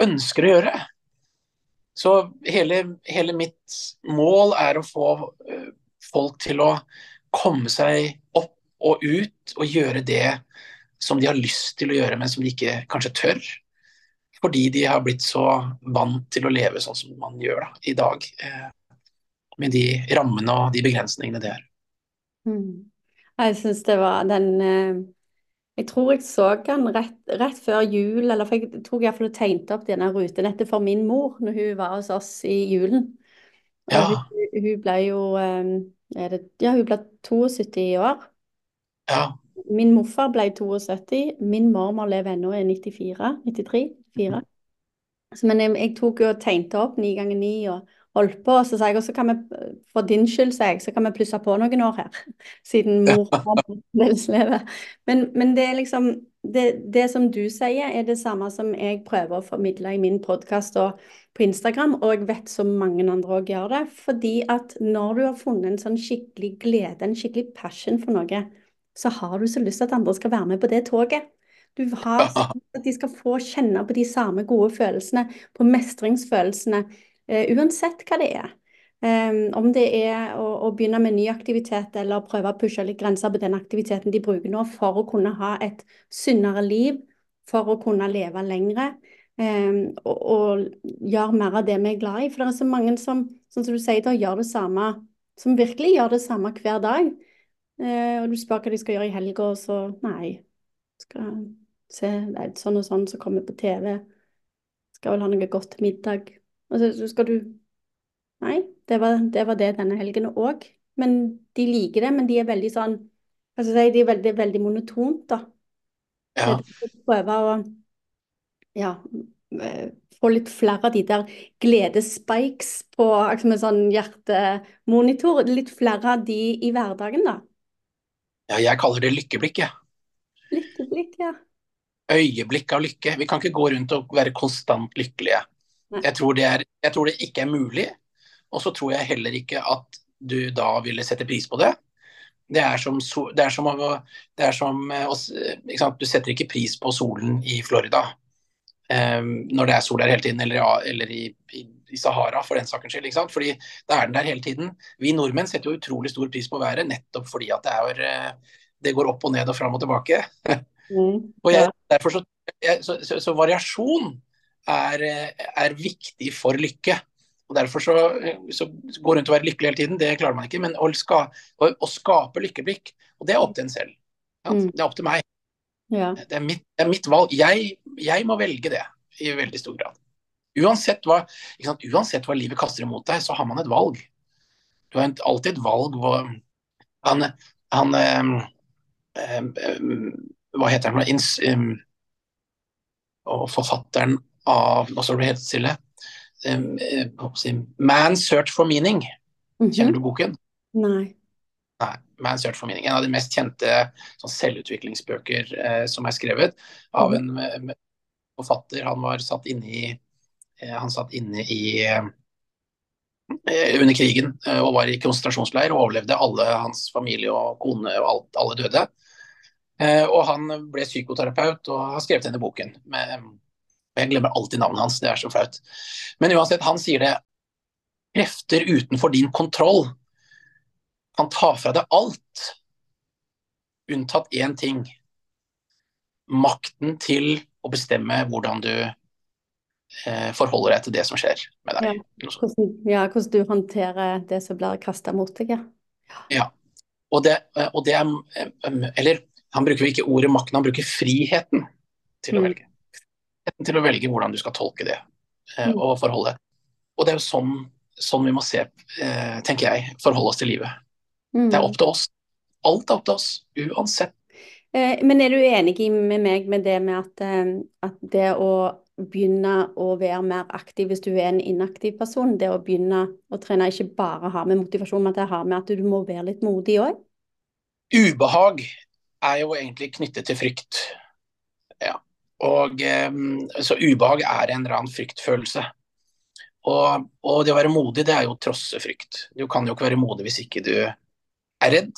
ønsker å gjøre? Så hele, hele mitt mål er å få uh, folk til å komme seg opp og ut og gjøre det som de har lyst til å gjøre, men som de ikke kanskje tør. Fordi de har blitt så vant til å leve sånn som man gjør da, i dag. Uh, med de rammene og de begrensningene det er. Mm. Jeg syns det var den uh jeg tror jeg så han rett, rett før jul, eller for jeg tror iallfall hun tegnte opp denne rutenettet for min mor når hun var hos oss i julen. Ja. Hun, hun, ble jo ehm, det, Ja, hun ble 72 i år. Ja. Min morfar ble 72. Min mormor lever ennå, er 94. 93? 94. Men jeg, jeg tok jo og tegnte opp ni ganger ni og holdt på. Så sa jeg også kan vi, for din skyld, sa jeg, så kan vi plusse på noen år her. Siden mor fremdeles lever. Men, men det er liksom det, det, som du sier, er det samme som jeg prøver å formidle i min podkast og på Instagram, og jeg vet så mange andre òg gjør det. Fordi at når du har funnet en sånn skikkelig glede, en skikkelig passion for noe, så har du så lyst til at andre skal være med på det toget. Du har så lyst at de skal få kjenne på de samme gode følelsene, på mestringsfølelsene, Uh, uansett hva det er. Um, om det er å, å, begynne med ny aktivitet eller prøve å pushe litt grenser på den aktiviteten de bruker nå for å kunne ha et sunnere liv, for å kunne leve lengre um, og, og, gjøre mer av det vi er glad i. For det er så mange som, som du sier, da, gjør det samme, som virkelig gjør det samme hver dag. Uh, og du spør hva de skal gjøre i helga, og så nei. Skal se er sånn og sånn som kommer på TV. Skal vel ha noe godt til middag. Og så skal du Nei, det var det, var det denne helgen òg. Men de liker det, men de er veldig sånn Hva skal jeg si, de er veldig, veldig monotont, da. Ja. Prøve å ja, eh, få litt flere av de der gledesspikes på en sånn hjertemonitor. Litt flere av de i hverdagen, da. Ja, jeg kaller det lykkeblikk, jeg. Ja. Lykkeblikk, ja. Øyeblikk av lykke. Vi kan ikke gå rundt og være konstant lykkelige. Jeg tror, er, jeg tror, det ikke er mulig. Og så tror jeg heller ikke at du da ville sette pris på det. Det er som, det er som, det er som eh, Du setter ikke pris på solen i Florida um, når det er sol der hele tiden, eller, eller i, i, i, Sahara for den sakens skyld. Fordi da er den der hele tiden. Vi nordmenn setter jo utrolig stor pris på været nettopp fordi at det, er, eh, det går opp og ned og fram og tilbake. Mm, og jeg, derfor så, så, så, så variasjon er, er viktig for lykke. Og Derfor så, så går rundt og være lykkelig hele tiden, det klarer man ikke. Men å, ska, å, å skape lykkeblikk, og det er opp til en selv. Ja, mm. Det er opp til meg. Ja. Det, er mitt, det, er mitt, valg. Jeg, jeg, må velge det i veldig stor grad. Uansett hva, uansett hva, livet kaster imot deg, så har man et valg. Du har alltid et valg hvor han, han um, um, Hva heter han? Ins, og forfatteren av Nå står det helt stille. Man's Search for Meaning. Mhm. Kjenner du boken? Nei. Nei. Man's Search for Meaning. En av de mest kjente sånn, selvutviklingsbøker eh, som er skrevet av en eh, forfatter. Han var satt inne i Han satt inne i eh, under krigen eh, og var i konsentrasjonsleir og overlevde. Alle hans familie og kone og alt, alle døde. Eh, og han ble psykoterapeut og har skrevet denne boken jeg glemmer alltid navnet hans, det er så flaut. Men uansett, han sier det. Krefter utenfor din kontroll kan ta fra deg alt, unntatt én ting. Makten til å bestemme hvordan du eh, forholder deg til det som skjer med deg. Ja, hvordan, ja, hvordan du håndterer det som blir kasta mot deg. Ja. ja. Og, det, og det, er eh, Eller han bruker ikke ordet makten, han bruker friheten til å velge. velge til å velge hvordan du skal tolke det eh, mm. og forholde. Og det er jo sånn, sånn vi må se, eh, tenker jeg, forholde oss til livet. Mm. Det er opp til oss. Alt er opp til oss, uansett. Eh, men er du enig med meg med det med at, at det å begynne å være mer aktiv hvis du er en inaktiv person? Det å begynne å trene ikke bare ha med motivasjon, men det har med at du må være litt modig òg? Ubehag er jo egentlig knyttet til frykt. Ja. Og, så ubehag er en eller annen fryktfølelse. Og, og, det å være modig, det er jo å trosse frykt. Du kan jo ikke være modig hvis ikke du er redd.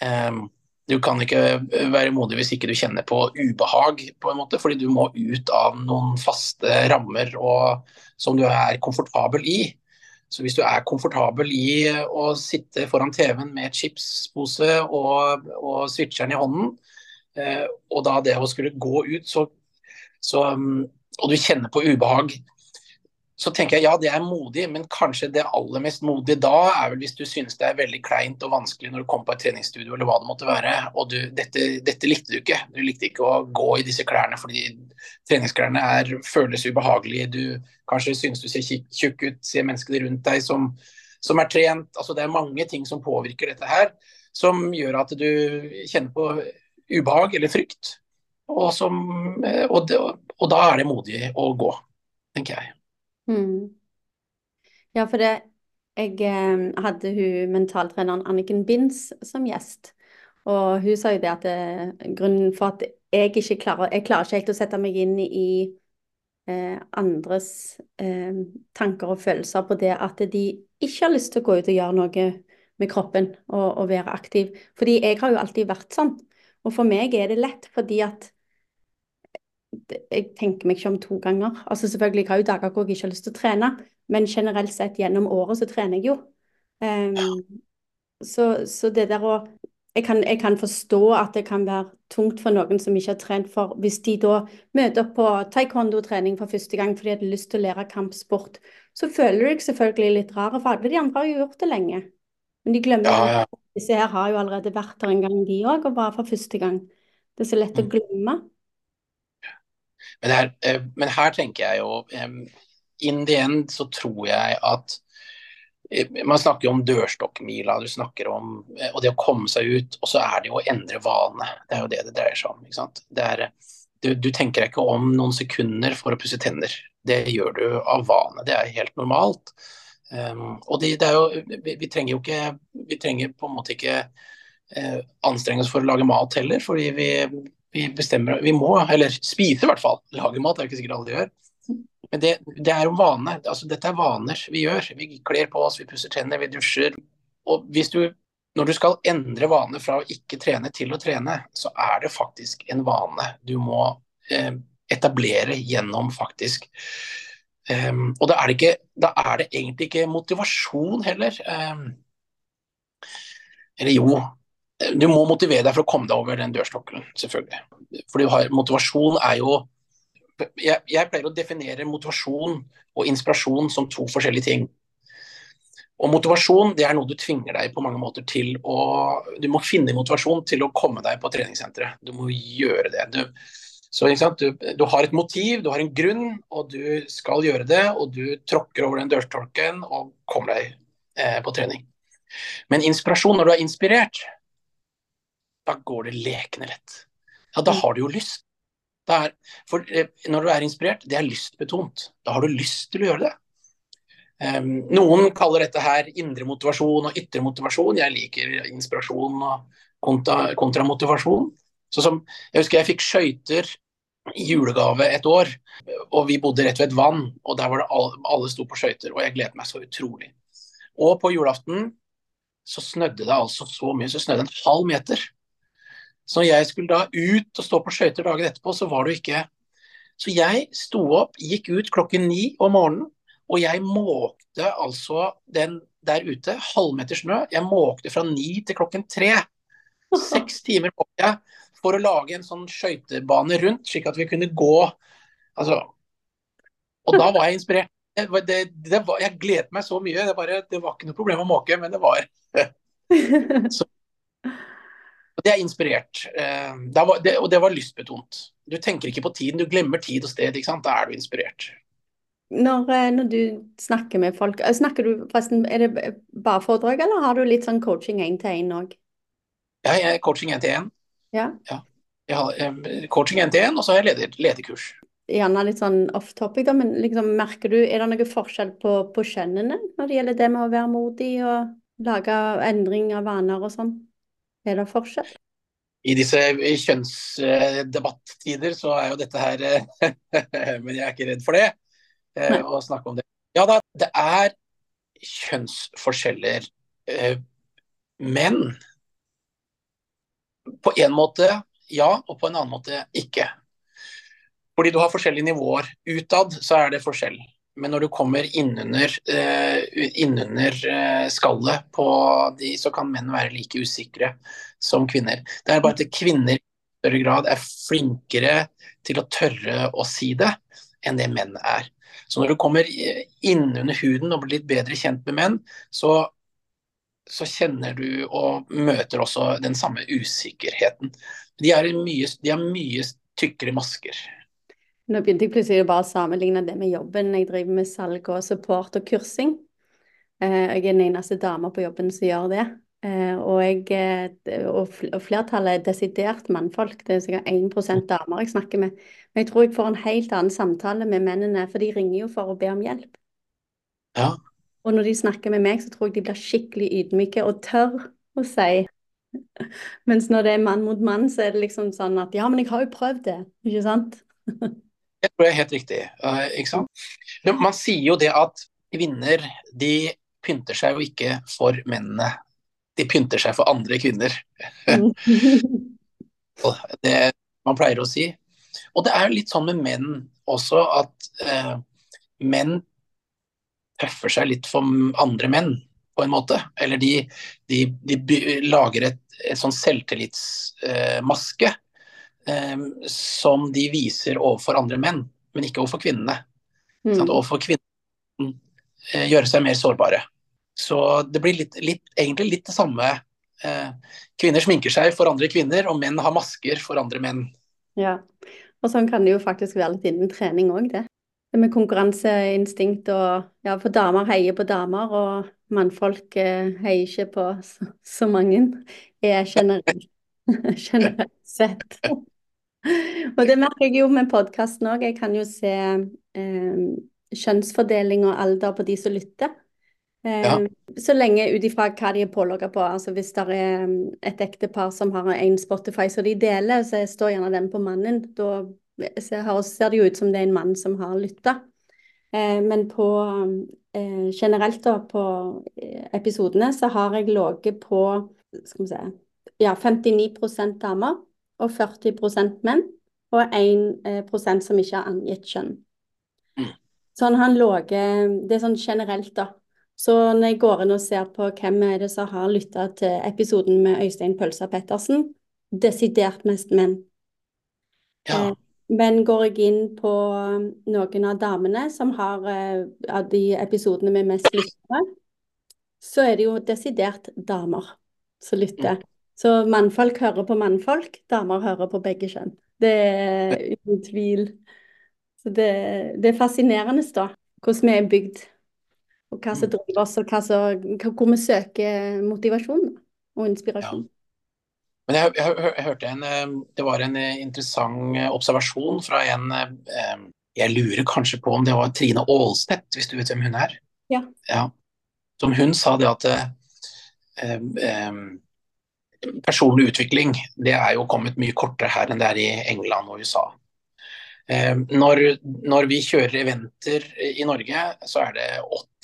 Um, du kan ikke være modig hvis ikke du kjenner på ubehag, på en måte, fordi du må ut av noen faste rammer og, som du er komfortabel i. Så hvis du er komfortabel i å sitte foran TV-en med chipspose og, og switcheren i hånden, eh, og da det å skulle gå ut, så, så, og du kjenner på ubehag, så tenker jeg ja, det er modig, men kanskje det aller mest modige da er vel hvis du synes det er veldig kleint og vanskelig når du kommer på et treningsstudio eller hva det måtte være, og du, dette, dette, likte du ikke. Du likte ikke å gå i disse klærne fordi treningsklærne er, føles ubehagelige. Du kanskje synes du ser tjukk ut, ser menneskene rundt deg som, som er trent. Altså det er mange ting som påvirker dette her, som gjør at du kjenner på ubehag eller frykt. Og, som, og, det, og da er det modig å gå, tenker jeg. Mm. Ja, for det Jeg eh, hadde hun mentaltreneren Anniken Binds som gjest. Og hun sa jo det at eh, grunnen for at jeg ikke klarer Jeg klarer ikke helt å sette meg inn i eh, andres eh, tanker og følelser på det at de ikke har lyst til å gå ut og gjøre noe med kroppen og, og være aktiv. Fordi jeg har jo alltid vært sånn. Og for meg er det lett fordi at jeg tenker meg ikke om to ganger. Altså Selvfølgelig jeg har jo dager hvor jeg ikke har lyst til å trene, men generelt sett gjennom året så trener jeg jo. Um, så, så, det der å jeg kan, jeg kan, forstå at det kan være tungt for noen som ikke har trent for Hvis de da møter opp på taekwondo-trening for første gang fordi de hadde lyst til å lære kampsport, så føler du deg selvfølgelig litt rar, for alle de andre har jo gjort det lenge. Men de glemmer ja, ja. at disse her har jo allerede vært der en gang, de òg, og bare for første gang. Det er så lett mm. å glemme. Men her, eh, men her tenker jeg jo In the end så tror jeg at eh, man snakker jo om dørstokkmila, du snakker om eh, og det å komme seg ut. Og så er det jo å endre vane. Det er jo det det dreier seg om. ikke sant? Er, du, du, tenker deg ikke om noen sekunder for å pusse tenner. Det gjør du av vane. Det er helt normalt. Um, og det, det, er jo, vi, vi, trenger jo ikke Vi trenger på en måte ikke uh, anstrenge oss for å lage mat heller, fordi vi, vi bestemmer Vi må, eller spise i hvert fall. Lage mat det er ikke sikkert alle gjør. Men det, det er jo vane. Altså, dette er vaner vi gjør. Vi kler på oss, vi pusser tenner, vi dusjer. Og hvis du, når du skal endre vane fra å ikke trene til å trene, så er det faktisk en vane du må eh, etablere gjennom faktisk um, Og da er, ikke, da er det egentlig ikke motivasjon heller. Um, eller jo, du må motivere deg for å komme deg over den dørstokkelen, selvfølgelig. Har, motivasjon er jo jeg, jeg, pleier å definere motivasjon og inspirasjon som to forskjellige ting. Og motivasjon det er noe du tvinger deg på mange måter til å Du må finne motivasjon til å komme deg på treningssenteret. Du må gjøre det. Du, så, du, du, har et motiv, du har en grunn, og du skal gjøre det. Og du tråkker over den dørstolken og kommer deg eh, på trening. Men inspirasjon, når du er inspirert, da går det lekende lett. Ja, da mm. har du jo lyst. Er, for eh, når du er inspirert, det er lystbetont. Da har du lyst til å gjøre det. Um, noen kaller dette her indre motivasjon og ytre motivasjon. Jeg liker inspirasjon og kontra, kontramotivasjon. Så som, jeg husker jeg fikk skøyter i julegave et år, og vi bodde rett ved et vann. og Der var det alle, alle sto på skøyter, og jeg gledet meg så utrolig. Og på julaften så snødde det altså så mye, så snødde det en halv meter. Så når jeg skulle da ut og stå på skøyter dagen etterpå, så var det jo ikke Så jeg sto opp, gikk ut klokken ni om morgenen, og jeg måkte altså den der ute, halvmeter snø. Jeg måkte fra ni til klokken tre. Seks timer måkte jeg for å lage en sånn skøytebane rundt, slik at vi kunne gå Altså Og da var jeg inspirert. Det, det var, jeg gledet meg så mye. Det, bare, det var ikke noe problem å måke, men det var så, Det er inspirert. Eh, det, og det var lystbetont. Du tenker ikke på tiden, du glemmer tid og sted. Da er du inspirert. Når, eh, når du snakker med folk, eh, snakker du forresten, er det bare foredrag, eller har du litt sånn coaching én til én òg? Ja, jeg er coaching én til én. Ja. ja. Jeg har coaching én til én, og så har jeg leder, lederkurs. gjerne litt sånn off topic, da, men liksom, merker du, er det noe forskjell på, på kjønnene når det gjelder det med å være modig og lage endring av vaner og sånn? Er det forskjell? I disse kjønnsdebattider så er jo dette her Men jeg er ikke redd for det, Nei. å snakke om det. Ja da, det er kjønnsforskjeller. Men på en måte ja, og på en annen måte ikke. Fordi du har forskjellige nivåer. Utad så er det forskjell. Men når du kommer innunder, uh, innunder uh, skallet på de, så kan menn være like usikre som kvinner. Det er bare at kvinner i større grad er flinkere til å tørre å si det enn det menn er. Så når du kommer innunder huden og blir litt bedre kjent med menn, så, så kjenner du og møter også den samme usikkerheten. De, er mye, de har mye tykkere masker. Nå begynte jeg plutselig bare å sammenligne det med jobben. Jeg driver med salg og support og kursing. Eh, jeg er den eneste dama på jobben som gjør det. Eh, og, jeg, eh, og flertallet er desidert mannfolk. Det er sikkert 1% damer jeg snakker med. Men jeg tror jeg får en helt annen samtale med mennene, for de ringer jo for å be om hjelp. Ja. Og når de snakker med meg, så tror jeg de blir skikkelig ydmyke og tør å si Mens når det er mann mot mann, så er det liksom sånn at ja, men jeg har jo prøvd det, ikke sant? Jeg tror jeg er helt riktig. Uh, ikke sant? Man sier jo det at kvinner de pynter seg jo ikke for mennene. De pynter seg for andre kvinner. det man pleier å si. Og det er jo litt sånn med menn også at uh, menn tøffer seg litt for andre menn på en måte. Eller de, de, de lager et, et sånn selvtillitsmaske eh, eh, som de viser overfor andre menn, men ikke overfor kvinnene. Mm. Sånn, overfor kvinnene eh, gjøre seg mer sårbare. Så det blir litt, litt, egentlig litt det samme. Eh, kvinner sminker seg for andre kvinner, og menn har masker for andre menn. Ja, og sånn kan det jo faktisk være litt innen trening òg, det. Det med konkurranseinstinkt og Ja, for damer heier på damer, og mannfolk eh, heier ikke på så, så mange, er generelt, generelt sett. og det merker jeg jo med podkasten òg. Jeg kan jo se eh, kjønnsfordeling og alder på de som lytter. Eh, ja. Så lenge ut ifra hva de er pålogga på. Altså Hvis det er mm, et ektepar som har en Spotify som de deler, så står gjerne den på mannen. Da ser det jo ut som det er en mann som har lytta. Eh, men på eh, generelt da, på eh, episodene så har jeg ligget på skal vi se, ja, 59% damer og 40% menn. Og 1% som ikke har angitt kjønn. Mm. Sånn han låger, Det er sånn generelt, da. Så når jeg går inn og ser på hvem er det som har lytta til episoden med Øystein Pølsa Pettersen, desidert mest menn. Ja. Men går jeg inn på um, noen av damene som har uh, av de episodene med mest lyttere, så er det jo desidert damer som lytter. Mm. Så mannfolk hører på mannfolk, damer hører på begge kjønn. Det er uten tvil. Så det, det, er fascinerende, da, hvordan vi er bygd. Og hva som mm. driver oss, og som, hvor vi søker motivasjon og inspirasjon. Ja. Men jeg, jeg, jeg, hørte en eh, Det var en eh, interessant eh, observasjon fra en Jeg lurer kanskje på om det var Trine Aalstedt, hvis du vet hvem hun er? Ja. ja. Som hun sa det at eh, personlig utvikling det er jo kommet mye kortere her enn det er i England og USA. Eh, når, når, vi kjører eventer i Norge, så er det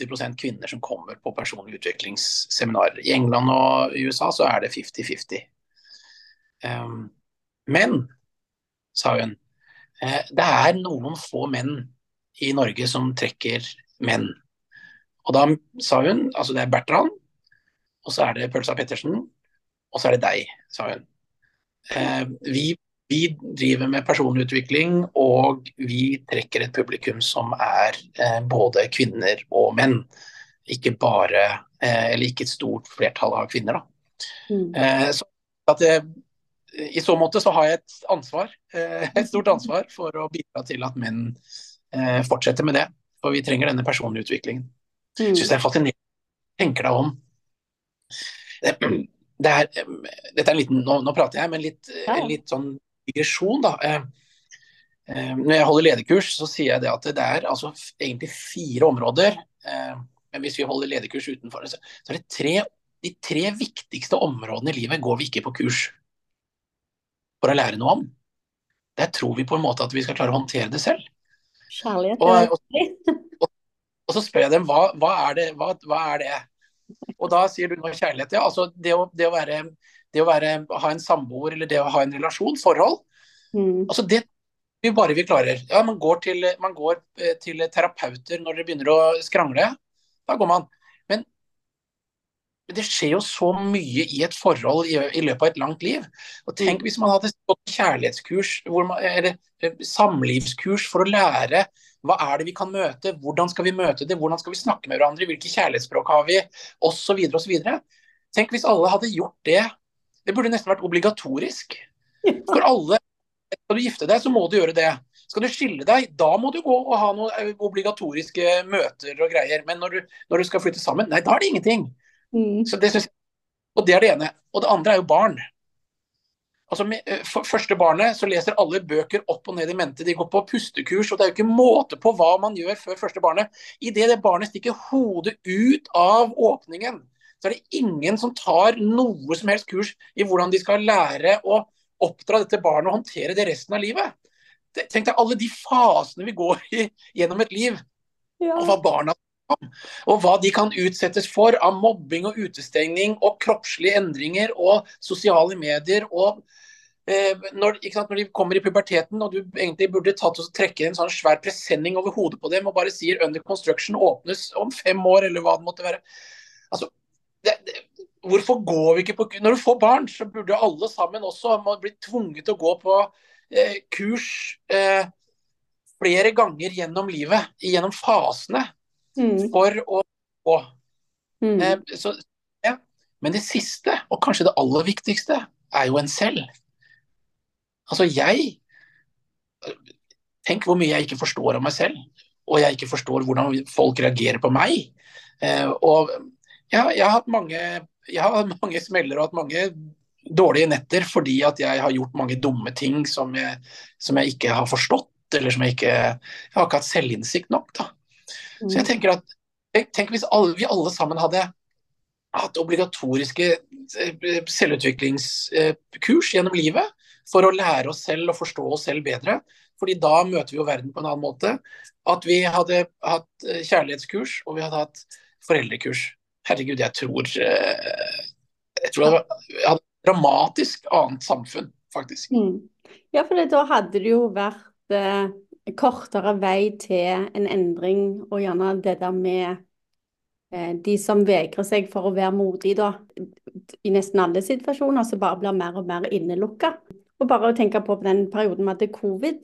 80% kvinner som kommer på personlig utviklingsseminarer. I England og USA så er det 50-50. Um, men, sa hun, eh, det er noen få menn i Norge som trekker menn. Og da sa hun altså det er Bertrand, og så er det Pølsa Pettersen, og så er det deg, sa hun. Eh, vi, vi, driver med personutvikling, og vi trekker et publikum som er eh, både kvinner og menn. Ikke bare eh, Eller ikke et stort flertall av kvinner, da. Mm. Eh, så at det, i så måte så har jeg et ansvar, et stort ansvar for å bidra til at menn fortsetter med det. For vi trenger denne personlige utviklingen. Mm. Syns det er fascinerende. Tenker deg om. Det er, dette er en liten, nå, nå prater jeg, men litt, en litt sånn digresjon, da. Eh, når jeg holder lederkurs, så sier jeg det at det er altså egentlig fire områder. Eh, men hvis vi holder lederkurs utenfor, så er det tre, de tre viktigste områdene i livet går vi ikke på kurs for å lære noe om. Der tror vi på en måte at vi skal klare å håndtere det selv. Kjærlighet og, og, og, og, så spør jeg dem hva, hva, er det, hva, hva, er det? Og da sier du nå kjærlighet. Ja, altså det å, det å, være, det å være, ha en samboer eller det å ha en relasjon, forhold. Mm. Altså det vi bare vi klarer. Ja, man går, til, man går eh, til terapeuter når dere begynner å skrangle. Da går man. Men det skjer jo så mye i et forhold i, i løpet av et langt liv. Og Tenk hvis man hadde gått kjærlighetskurs man, eller eh, samlivskurs for å lære hva er det vi kan møte, hvordan skal vi møte det, hvordan skal vi snakke med hverandre, hvilke kjærlighetsspråk har vi, osv. osv. Tenk hvis alle hadde gjort det. Det burde nesten vært obligatorisk. For alle. Skal du gifte deg, så må du gjøre det. Skal du skille deg, da må du gå og ha noen eh, obligatoriske møter og greier. Men når du, når du skal flytte sammen, nei, da er det ingenting. Mm. Så det jeg, og det er det ene. Og det andre er jo barn. Altså med, eh, for første barnet så leser alle bøker opp og ned i mente. De går på pustekurs, og det er jo ikke måte på hva man gjør før første barnet. Idet det barnet stikker hodet ut av åpningen, så er det ingen som tar noe som helst kurs i hvordan de skal lære å oppdra dette barnet og håndtere det resten av livet. Tenk deg alle de fasene vi går i gjennom et liv, ja. og hva barna og hva de kan utsettes for av mobbing og utestengning og kroppslige endringer og sosiale medier. og eh, når, sant, når, de kommer i puberteten og du egentlig burde tatt og trekke en sånn svær presenning over hodet på dem og bare sier 'under construction åpnes om fem år', eller hva det måtte være. Altså, det, det, hvorfor går vi ikke på Når du får barn, så burde alle sammen også bli tvunget til å gå på eh, kurs eh, flere ganger gjennom livet, gjennom fasene mm. for å gå. Mm. Eh, så, ja. Men det siste, og kanskje det aller viktigste, er jo en selv. Altså jeg Tenk hvor mye jeg ikke forstår av meg selv, og jeg ikke forstår hvordan folk reagerer på meg. Eh, og ja, jeg har hatt mange, jeg har hatt mange smeller og hatt mange dårlige netter fordi at jeg har gjort mange dumme ting som jeg, som jeg ikke har forstått, eller som jeg ikke Jeg har ikke hatt selvinnsikt nok, da. Så jeg mm. tenker at Tenk hvis alle, vi alle sammen hadde hatt obligatoriske eh, selvutviklingskurs gjennom livet for å lære oss selv og forstå oss selv bedre. Fordi da møter vi jo verden på en annen måte. At vi hadde hatt eh, kjærlighetskurs og vi hadde hatt foreldrekurs. Herregud, jeg tror eh, Jeg tror det hadde et dramatisk annet samfunn, faktisk. Mm. Ja, for da hadde det jo vært kortere vei til en endring, og gjerne det der med eh, de som vegrer seg for å være modige, da. I nesten alle situasjoner så bare blir mer og mer innelukka. Og bare å tenke på den perioden vi hadde covid,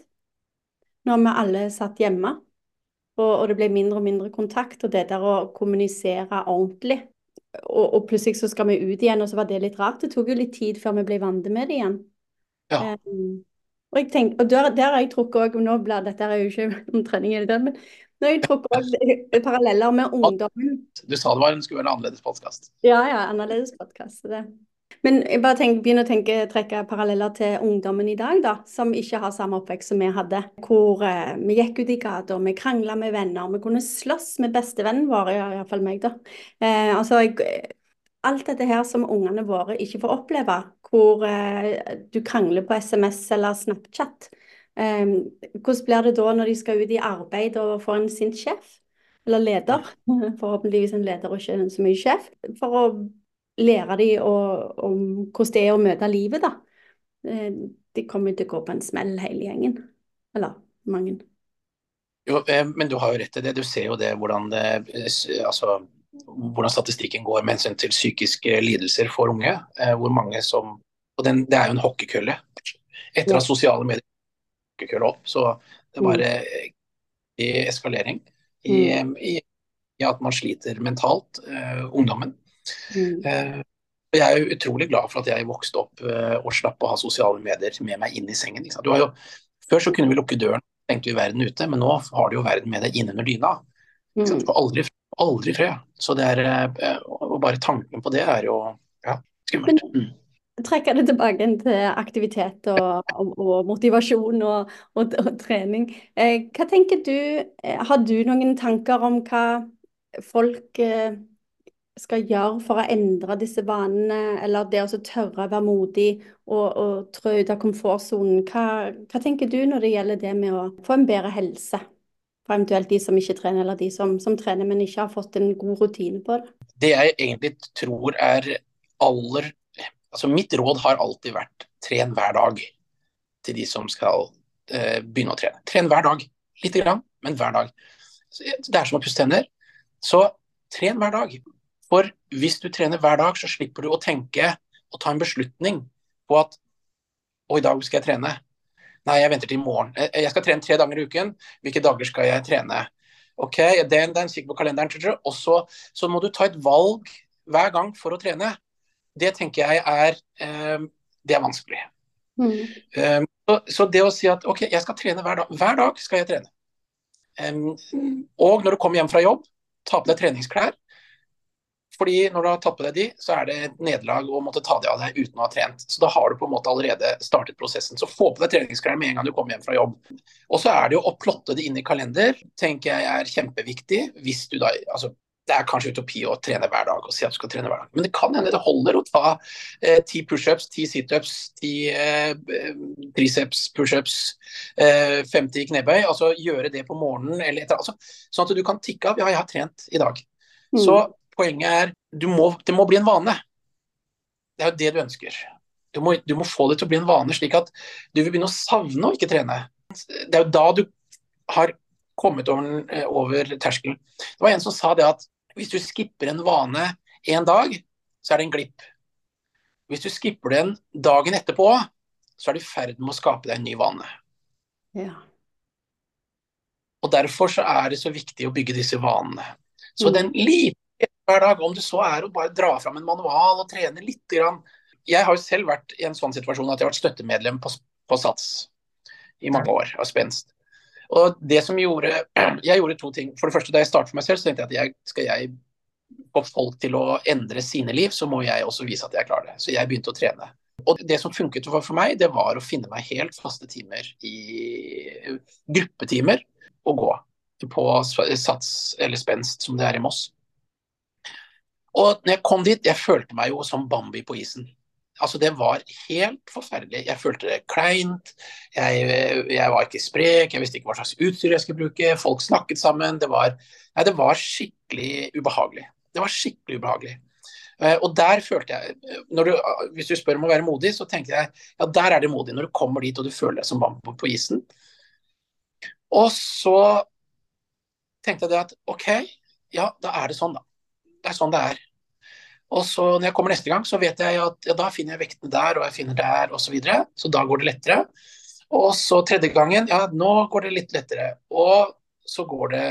når vi alle satt hjemme. Og, og, det ble mindre og mindre kontakt, og det der å kommunisere ordentlig. Og, og, plutselig så skal vi ut igjen, og så var det litt rart. Det tok jo litt tid før vi ble vant med det igjen. Ja. Um, og, jeg tenkte, og der, der, har jeg trukket også, nå blir Dette er jo ikke om trening, i det, men nå har jeg trukket også paralleller med ungdommen. Du sa det var, skulle være en annerledes podkast. Ja, ja, annerledes podkast. Men jeg bare tenker, begynner å tenke, trekke paralleller til ungdommen i dag, da, som ikke har samme oppvekst som vi hadde. Hvor eh, vi gikk ut i gata, vi krangla med venner, vi kunne slåss med bestevennen vår, iallfall meg, da. Eh, altså, jeg, alt dette her som ungene våre ikke får oppleve, hvor eh, du krangler på SMS eller Snapchat. Eh, hvordan blir det da når de skal ut i arbeid og får en sint sjef? Eller leder. Forhåpentligvis en leder og ikke så mye sjef. For å lære dem om hvordan det er å møte livet, da. Eh, de kommer til å gå på en smell hele gjengen. Eller mange. Jo, eh, men du har jo rett i det. Du ser jo det hvordan det altså hvordan statistikken går med hensyn til psykiske lidelser for unge. Eh, hvor mange som og den, Det er jo en hockeykølle. Etter at sosiale medier hockeykølle opp, så det bare i eskalering i, mm. i, i, at man sliter mentalt, uh, ungdommen. Mm. Uh, jeg er jo utrolig glad for at jeg vokste opp uh, og slapp å ha sosiale medier med meg inn i sengen. Jo, før så kunne vi lukke døren, tenkte vi verden ute, men nå har du jo verden med deg innunder dyna. Mm. Du får aldri aldri fred. Så det er, eh, og bare tanken på det er jo ja, skummelt. Mm. trekke det tilbake til aktivitet og, og, og motivasjon og, og, trening. Eh, hva tenker du, eh, har du noen tanker om hva folk eh, skal gjøre for å endre disse vanene, eller det å tørre å være modig og, og trå ut av komfortsonen? Hva, hva tenker du når det gjelder det med å få en bedre helse? For eventuelt de som ikke trener, eller de som, som trener, men ikke har fått en god rutine på det. Det jeg egentlig tror er aller Altså mitt råd har alltid vært tren hver dag til de som skal eh, begynne å trene. Tren hver dag. Lite grann, men hver dag. Det er som å pusse tenner. Så tren hver dag. For hvis du trener hver dag, så slipper du å tenke og ta en beslutning på at og i dag skal jeg trene. Nei, jeg venter til i morgen. Eh, jeg skal trene tre dager i uken. Hvilke dager skal jeg trene? Ok, den, den kikk på kalenderen. Og så, så, må du ta et valg hver gang for å trene. Det tenker jeg er eh, Det er vanskelig. Mm. Um, så, så, det å si at ok, jeg skal trene hver dag. Hver dag skal jeg trene. Um, og når du kommer hjem fra jobb, ta på deg treningsklær. Fordi når du har tatt på deg de, så er det et nederlag å måtte ta de av deg uten å ha trent. Så da har du på en måte allerede startet prosessen. Så få på deg treningsklær med en gang du kommer hjem fra jobb. Og så er det jo å plotte det inn i kalender, tenker jeg er kjempeviktig. Hvis du da altså det er kanskje utopi å trene hver dag og si at du skal trene hver dag. Men det kan hende det holder å ta eh, ti eh, pushups, ti situps, ti eh, triceps pushups, eh, 50 knebøy. Altså gjøre det på morgenen eller etter. Altså, sånn at du kan tikke av. Ja, jeg har trent i dag. Mm. Så poenget er du må, det må bli en vane. Det er jo det du ønsker. Du må, du må, få det til å bli en vane, slik at du vil begynne å savne å ikke trene. Det er jo da du har kommet over, eh, over terskelen. Det var en som sa det at hvis du skipper en vane en dag, så er det en glipp. Hvis du skipper den dagen etterpå, så er du i ferd med å skape deg en ny vane. Ja. Og Derfor så er det så viktig å bygge disse vanene. Så mm. den lite hver dag, om det så er å bare dra fram en manual og trene litt grann. Jeg har jo selv vært i en sånn situasjon at jeg har vært støttemedlem på, på SATS i mange år, av spenst. Og det som gjorde, Jeg gjorde to ting. For det første, Da jeg startet for meg selv, så tenkte jeg at jeg, skal jeg få folk til å endre sine liv, så må jeg også vise at jeg klarer det. Så jeg begynte å trene. Og Det som funket for meg, det var å finne meg helt faste timer i gruppetimer og gå på sats eller spenst, som det er i Moss. Og når jeg kom dit, jeg følte meg jo som Bambi på isen. Altså, det var helt forferdelig. Jeg følte det kleint. Jeg, jeg, var ikke sprek, jeg visste ikke hva slags utstyr jeg skulle bruke. Folk snakket sammen. Det var, nei, det var skikkelig ubehagelig. Det var skikkelig ubehagelig. Uh, og der følte jeg du, Hvis du spør om å være modig, så tenkte jeg ja, der er det modig. Når du kommer dit og du føler deg som bambi på isen. Og så tenkte jeg det at OK, ja, da er det sånn, da. Det er sånn det er. Og så når jeg kommer neste gang, så vet jeg at ja, da finner jeg vektene der, og jeg finner der, osv. Så, videre. så da går det lettere. Og så tredje gangen, ja, nå går det litt lettere. Og så går det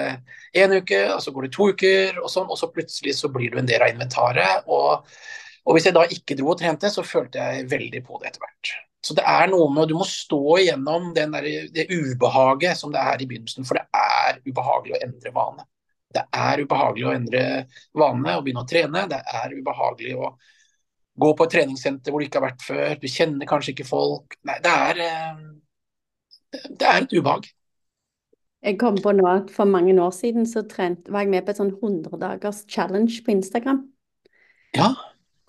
én uke, og så går det to uker, og sånn, og så plutselig så blir du en del av inventaret. Og, og hvis jeg da ikke dro og trente, så følte jeg veldig på det etter hvert. Så det er noe med Du må stå igjennom der, det ubehaget som det er i begynnelsen, for det er ubehagelig å endre vane. Det er ubehagelig å endre vanene og begynne å trene. Det er ubehagelig å gå på et treningssenter hvor du ikke har vært før. Du kjenner kanskje ikke folk. Nei, det er, eh, det er et ubehag. Jeg kom på nå at For mange år siden så trent, var jeg med på et sånn 100 dagers challenge på Instagram. Ja.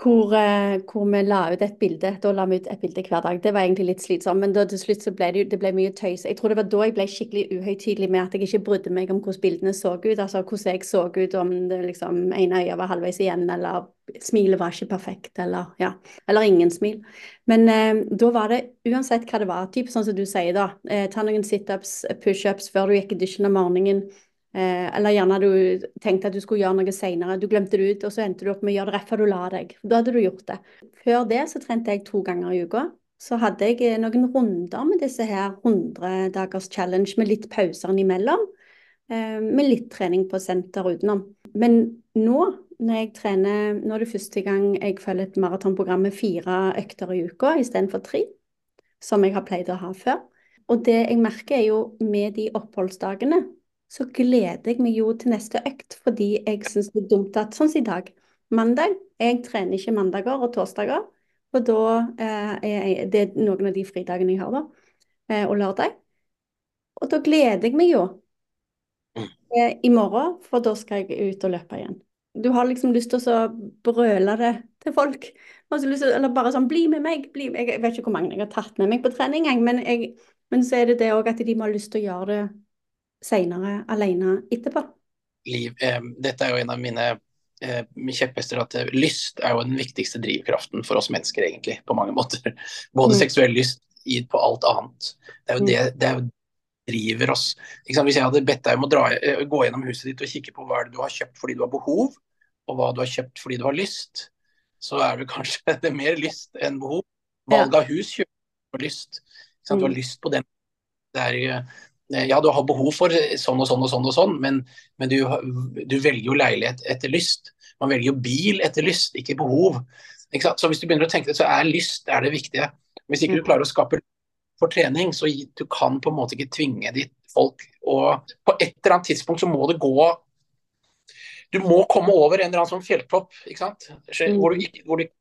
Hvor, eh, hvor, vi la ut et bilde. Da la vi ut et bilde hver dag. Det var egentlig litt slitsomt, men da, til slutt så ble det, det ble mye tøys. Jeg tror det var da jeg ble skikkelig uhøytidelig med at jeg ikke brydde meg om hvordan bildene så ut. Altså hvordan jeg så ut, om det liksom ene øyet var halvveis igjen, eller smilet var ikke perfekt, eller ja, eller ingen smil. Men eh, da var det uansett hva det var, typ sånn som du sier da, eh, ta noen situps, pushups før du gikk i dusjen om morgenen. Eh, eller gjerne du tenkte at du skulle gjøre noe senere, du glemte det ut, og så endte du opp med å gjøre det rett før du la deg. Da hadde du gjort det. Før det så trente jeg to ganger i uka. Så hadde jeg eh, noen runder med disse her 100 dagers challenge med litt pauser imellom. Eh, med litt trening på senter utenom. Men nå, når jeg trener, nå er det første gang jeg følger et maratonprogram med fire økter i uka istedenfor tre, som jeg har pleid å ha før. Og det jeg merker, er jo med de oppholdsdagene så gleder jeg meg jo til neste økt, fordi jeg syns det er dumt at Sånn som i dag. Mandag. Jeg trener ikke mandager og torsdager. og da eh, er det er noen av de fridagene jeg har, da. Eh, og lørdag. Og da gleder jeg meg jo eh, i morgen, for da skal jeg ut og løpe igjen. Du har liksom lyst til å brøle det til folk. Til, eller bare sånn 'bli med meg', bli med. Jeg vet ikke hvor mange jeg har tatt med meg på trening, men, jeg, men så er det det òg at de må ha lyst til å gjøre det seinere alene etterpå. Liv, eh, dette er jo en av mine eh, kjepphester, at eh, lyst er jo den viktigste drivkraften for oss mennesker, egentlig, på mange måter. Både Mm. seksuell lyst gitt på alt annet. Det er jo Mm. det, det er jo driver oss. Hvis jeg hadde bedt deg om å dra, eh, gå gjennom huset ditt og kikke på hva du har kjøpt fordi du har behov, og hva du har kjøpt fordi du har lyst, så er det kanskje det er mer lyst enn behov. Valg av hus kjøper lyst. Du har Mm. lyst på den. Det er, eh, ja, du har behov for sånn og sånn og sånn, og sånn, men, men du, du velger jo leilighet etter lyst. Man velger jo bil etter lyst, ikke behov. Ikke? Så hvis du begynner å tenke det, så er lyst er det viktige. Hvis ikke du Mm. klarer å skape for trening, så du kan på en måte ikke tvinge ditt folk. Og på et eller annet tidspunkt så må det gå Du må komme over en eller annen sånn fjelltopp, ikke sant? Mm. Hvor du ikke hvor du ikke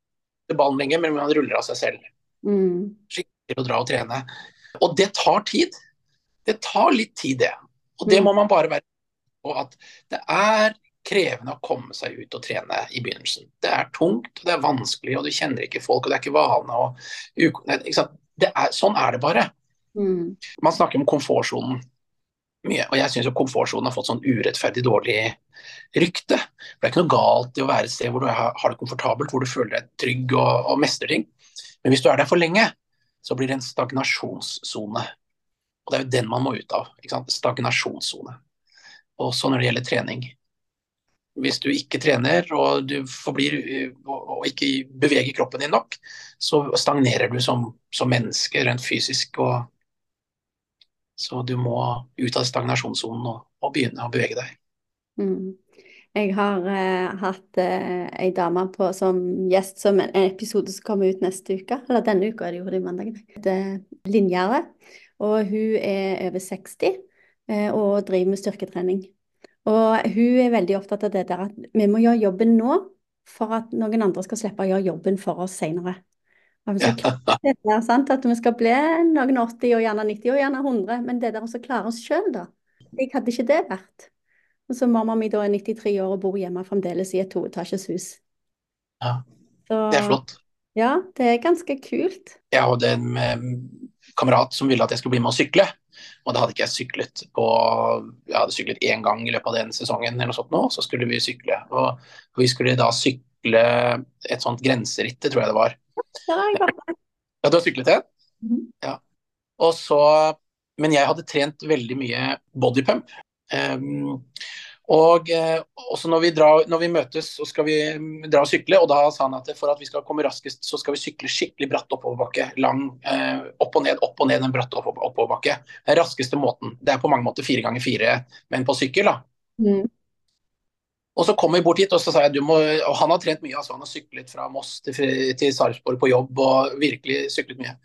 ikke ballen lenger, men man ruller av seg selv. Mm. Skikkelig å dra og trene. Og det tar tid. Det tar litt tid, det. Og det Mm. må man bare være på at det er krevende å komme seg ut og trene i begynnelsen. Det er tungt, og det er vanskelig, og du kjenner ikke folk, og det er ikke vane. Og, er, sånn er det bare. Mm. Man snakker om komfortsonen mye, og jeg syns komfortsonen har fått sånn urettferdig dårlig rykte. For Det er ikke noe galt i å være et sted hvor du har har det komfortabelt, hvor du føler deg trygg og, og mestrer ting. Men hvis du er der for lenge, så blir det en stagnasjonssone. Og det er jo den man må ut av. Stagnasjonssone. Også når det gjelder trening. Hvis du ikke trener og du forblir og ikke beveger kroppen din nok, så stagnerer du som, som menneske rent fysisk. og så du må ut av stagnasjonssonen og, og begynne å bevege deg. Mm. Jeg har eh, hatt eh, ei dame på som gjest som en, episode som kommer ut neste uke. Eller denne uka er det jo, det mandag. Det er Linjære. Og hun er over 60 eh, og driver med styrketrening. Og hun er veldig opptatt av det der at vi må gjøre jobben nå for at noen andre skal slippe å gjøre jobben for oss senere. Altså, det er sant at vi skal bli noen 80 og gjerne 90 og gjerne 100, men det der å klare oss sjøl, da. Jeg hadde ikke det vært. Og så mamma mi da er 93 år og bor hjemme fremdeles i et toetasjes hus. Ja, Så det er flott. ja, det er ganske kult. Ja, og en eh, kamerat som ville at jeg skulle bli med å sykle. Og da hadde ikke jeg syklet på Jeg hadde syklet én gang i løpet av den sesongen, eller noe sånt nå, så skulle vi sykle. Og vi skulle da sykle et sånt grenseritt, tror jeg det var. Ja, du har syklet det? Mhm. Ja. Og så Men jeg hadde trent veldig mye bodypump. Um, og eh, også når vi, drar, når vi møtes, så skal vi mm, dra og sykle. Og da sa han at for at vi skal komme raskest, så skal vi sykle skikkelig bratt oppoverbakke. Lang, eh, opp og ned, opp og ned en bratt opp oppoverbakke. Den raskeste måten. Det er på mange måter fire ganger fire, men på sykkel, da. Mm. Og så kom vi bort hit, og så sa jeg du må Og han har trent mye, altså. Han har syklet fra Moss til, til Sarpsborg på jobb og virkelig syklet mye.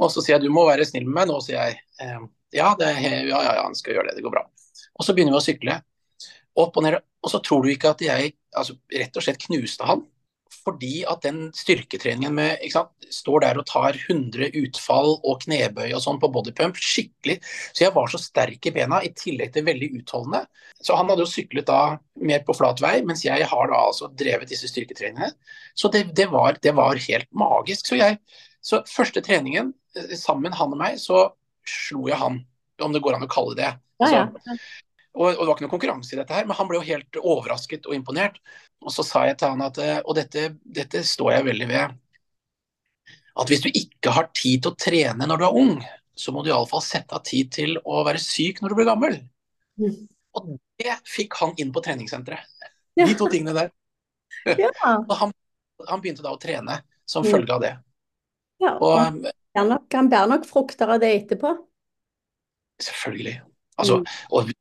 Og så sier jeg du må være snill med meg nå, sier jeg. Eh, ja, det, ja, ja, ja, han skal gjøre det, det går bra. Og så begynner vi å sykle. Opp og ned. Og så tror du ikke at jeg altså, rett og slett knuste han. Fordi at den styrketreningen med sant, står der og tar 100 utfall og knebøy og sånn på bodypump skikkelig. Så jeg var så sterk i bena, i tillegg til veldig utholdende. Så han hadde jo syklet da mer på flat vei, mens jeg har da altså drevet disse styrketreningene. Så det, det, var, det var helt magisk. Så jeg Så første treningen, eh, sammen han og meg, så slo jeg han, om det går an å kalle det. Ja, Altså, ja. Og, og det var ikke noe konkurranse i dette her, men han ble jo helt overrasket og imponert. Og så sa jeg til han at eh, Og dette, dette står jeg veldig ved. At hvis du ikke har tid til å trene når du er ung, så må du iallfall sette av tid til å være syk når du blir gammel. Mm. Og det fikk han inn på treningssenteret. Ja. De to tingene der. Ja. Og han, han begynte da å trene som Mm. følge av det. ja. Og Og han, han nok, han bærer nok frukter av det etterpå. selvfølgelig. Altså, Mm. og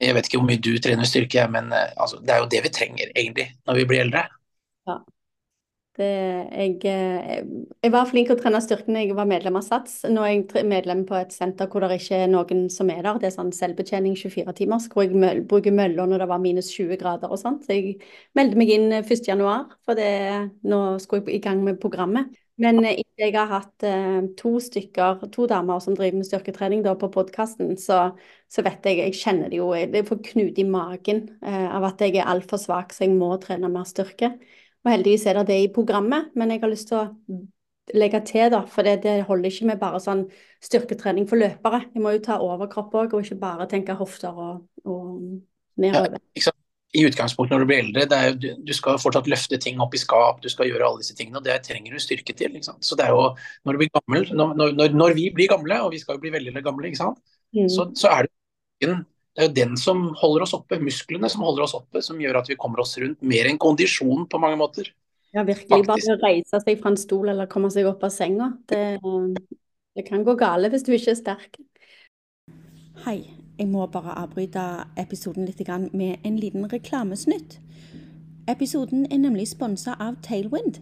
jeg vet ikke hvor mye du trener styrke, men eh, altså, det er jo det vi trenger egentlig når vi blir eldre. Det, jeg, eh, jeg var flink til å trene styrken da jeg var medlem av SATS. Nå er jeg medlem på et senter hvor det ikke er noen som er der. Det er sånn selvbetjening 24 timers, hvor jeg møl, bruker møller når det var minus 20 grader og sånt. Så jeg meldte meg inn 1. januar, for det, nå skulle jeg i gang med programmet. Men eh, etter jeg har hatt eh, to stykker, to damer som driver med styrketrening da, på podkasten, så, så, vet jeg Jeg kjenner det jo. Jeg får knute i magen eh, av at jeg er altfor svak, så jeg må trene mer styrke. Og heldigvis er det det i programmet, men jeg har lyst til å legge til, da. For det, det holder ikke med bare sånn styrketrening for løpere. Jeg må jo ta overkropp òg, og ikke bare tenke hofter og, og nedover. Ja, i utgangspunktet når du blir eldre, er, du, du, skal fortsatt løfte ting opp i skap, du skal gjøre alle disse tingene, og det trenger du styrke til. Så det er jo, når du blir gammel, når, når, når, vi blir gamle, og vi skal jo bli veldig gamle, mm. så, så, er det, det er jo den som holder oss oppe, musklene som holder oss oppe, som gjør at vi kommer oss rundt. Mer enn kondisjon på mange måter. Ja, virkelig. Faktisk. Bare å reise seg fra en stol eller komme seg opp av senga. Det, det kan gå gale hvis du ikke er sterk. Hei, jeg må bare avbryte episoden litt med en liten reklamesnutt. Episoden er nemlig sponsa av Tailwind.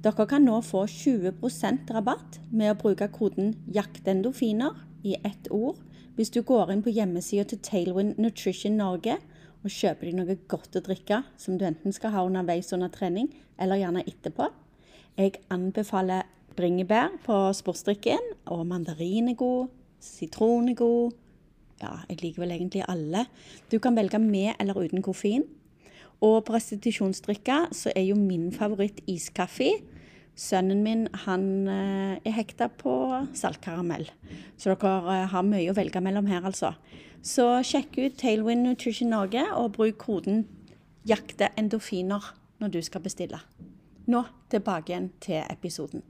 Dere kan nå få 20% rabatt med å bruke koden 'jaktendofiner' i ett ord hvis du går inn på hjemmesida til Tailwind Nutrition Norge og kjøper deg noe godt å drikke som du enten skal ha underveis under trening eller gjerne etterpå. Jeg anbefaler bringebær på sportsdrikken, og mandarin er god, sitron er god ja, jeg liker vel egentlig alle. Du kan velge med eller uten koffein. Og på restitusjonsdrikka så er jo min favoritt iskaffe. Sønnen min han eh, er hekta på saltkaramell. Så dere eh, har mye å velge mellom her, altså. Så sjekk ut Tailwind Nutrition Norge, og bruk koden 'jakte endorfiner' når du skal bestille. Nå tilbake igjen til episoden.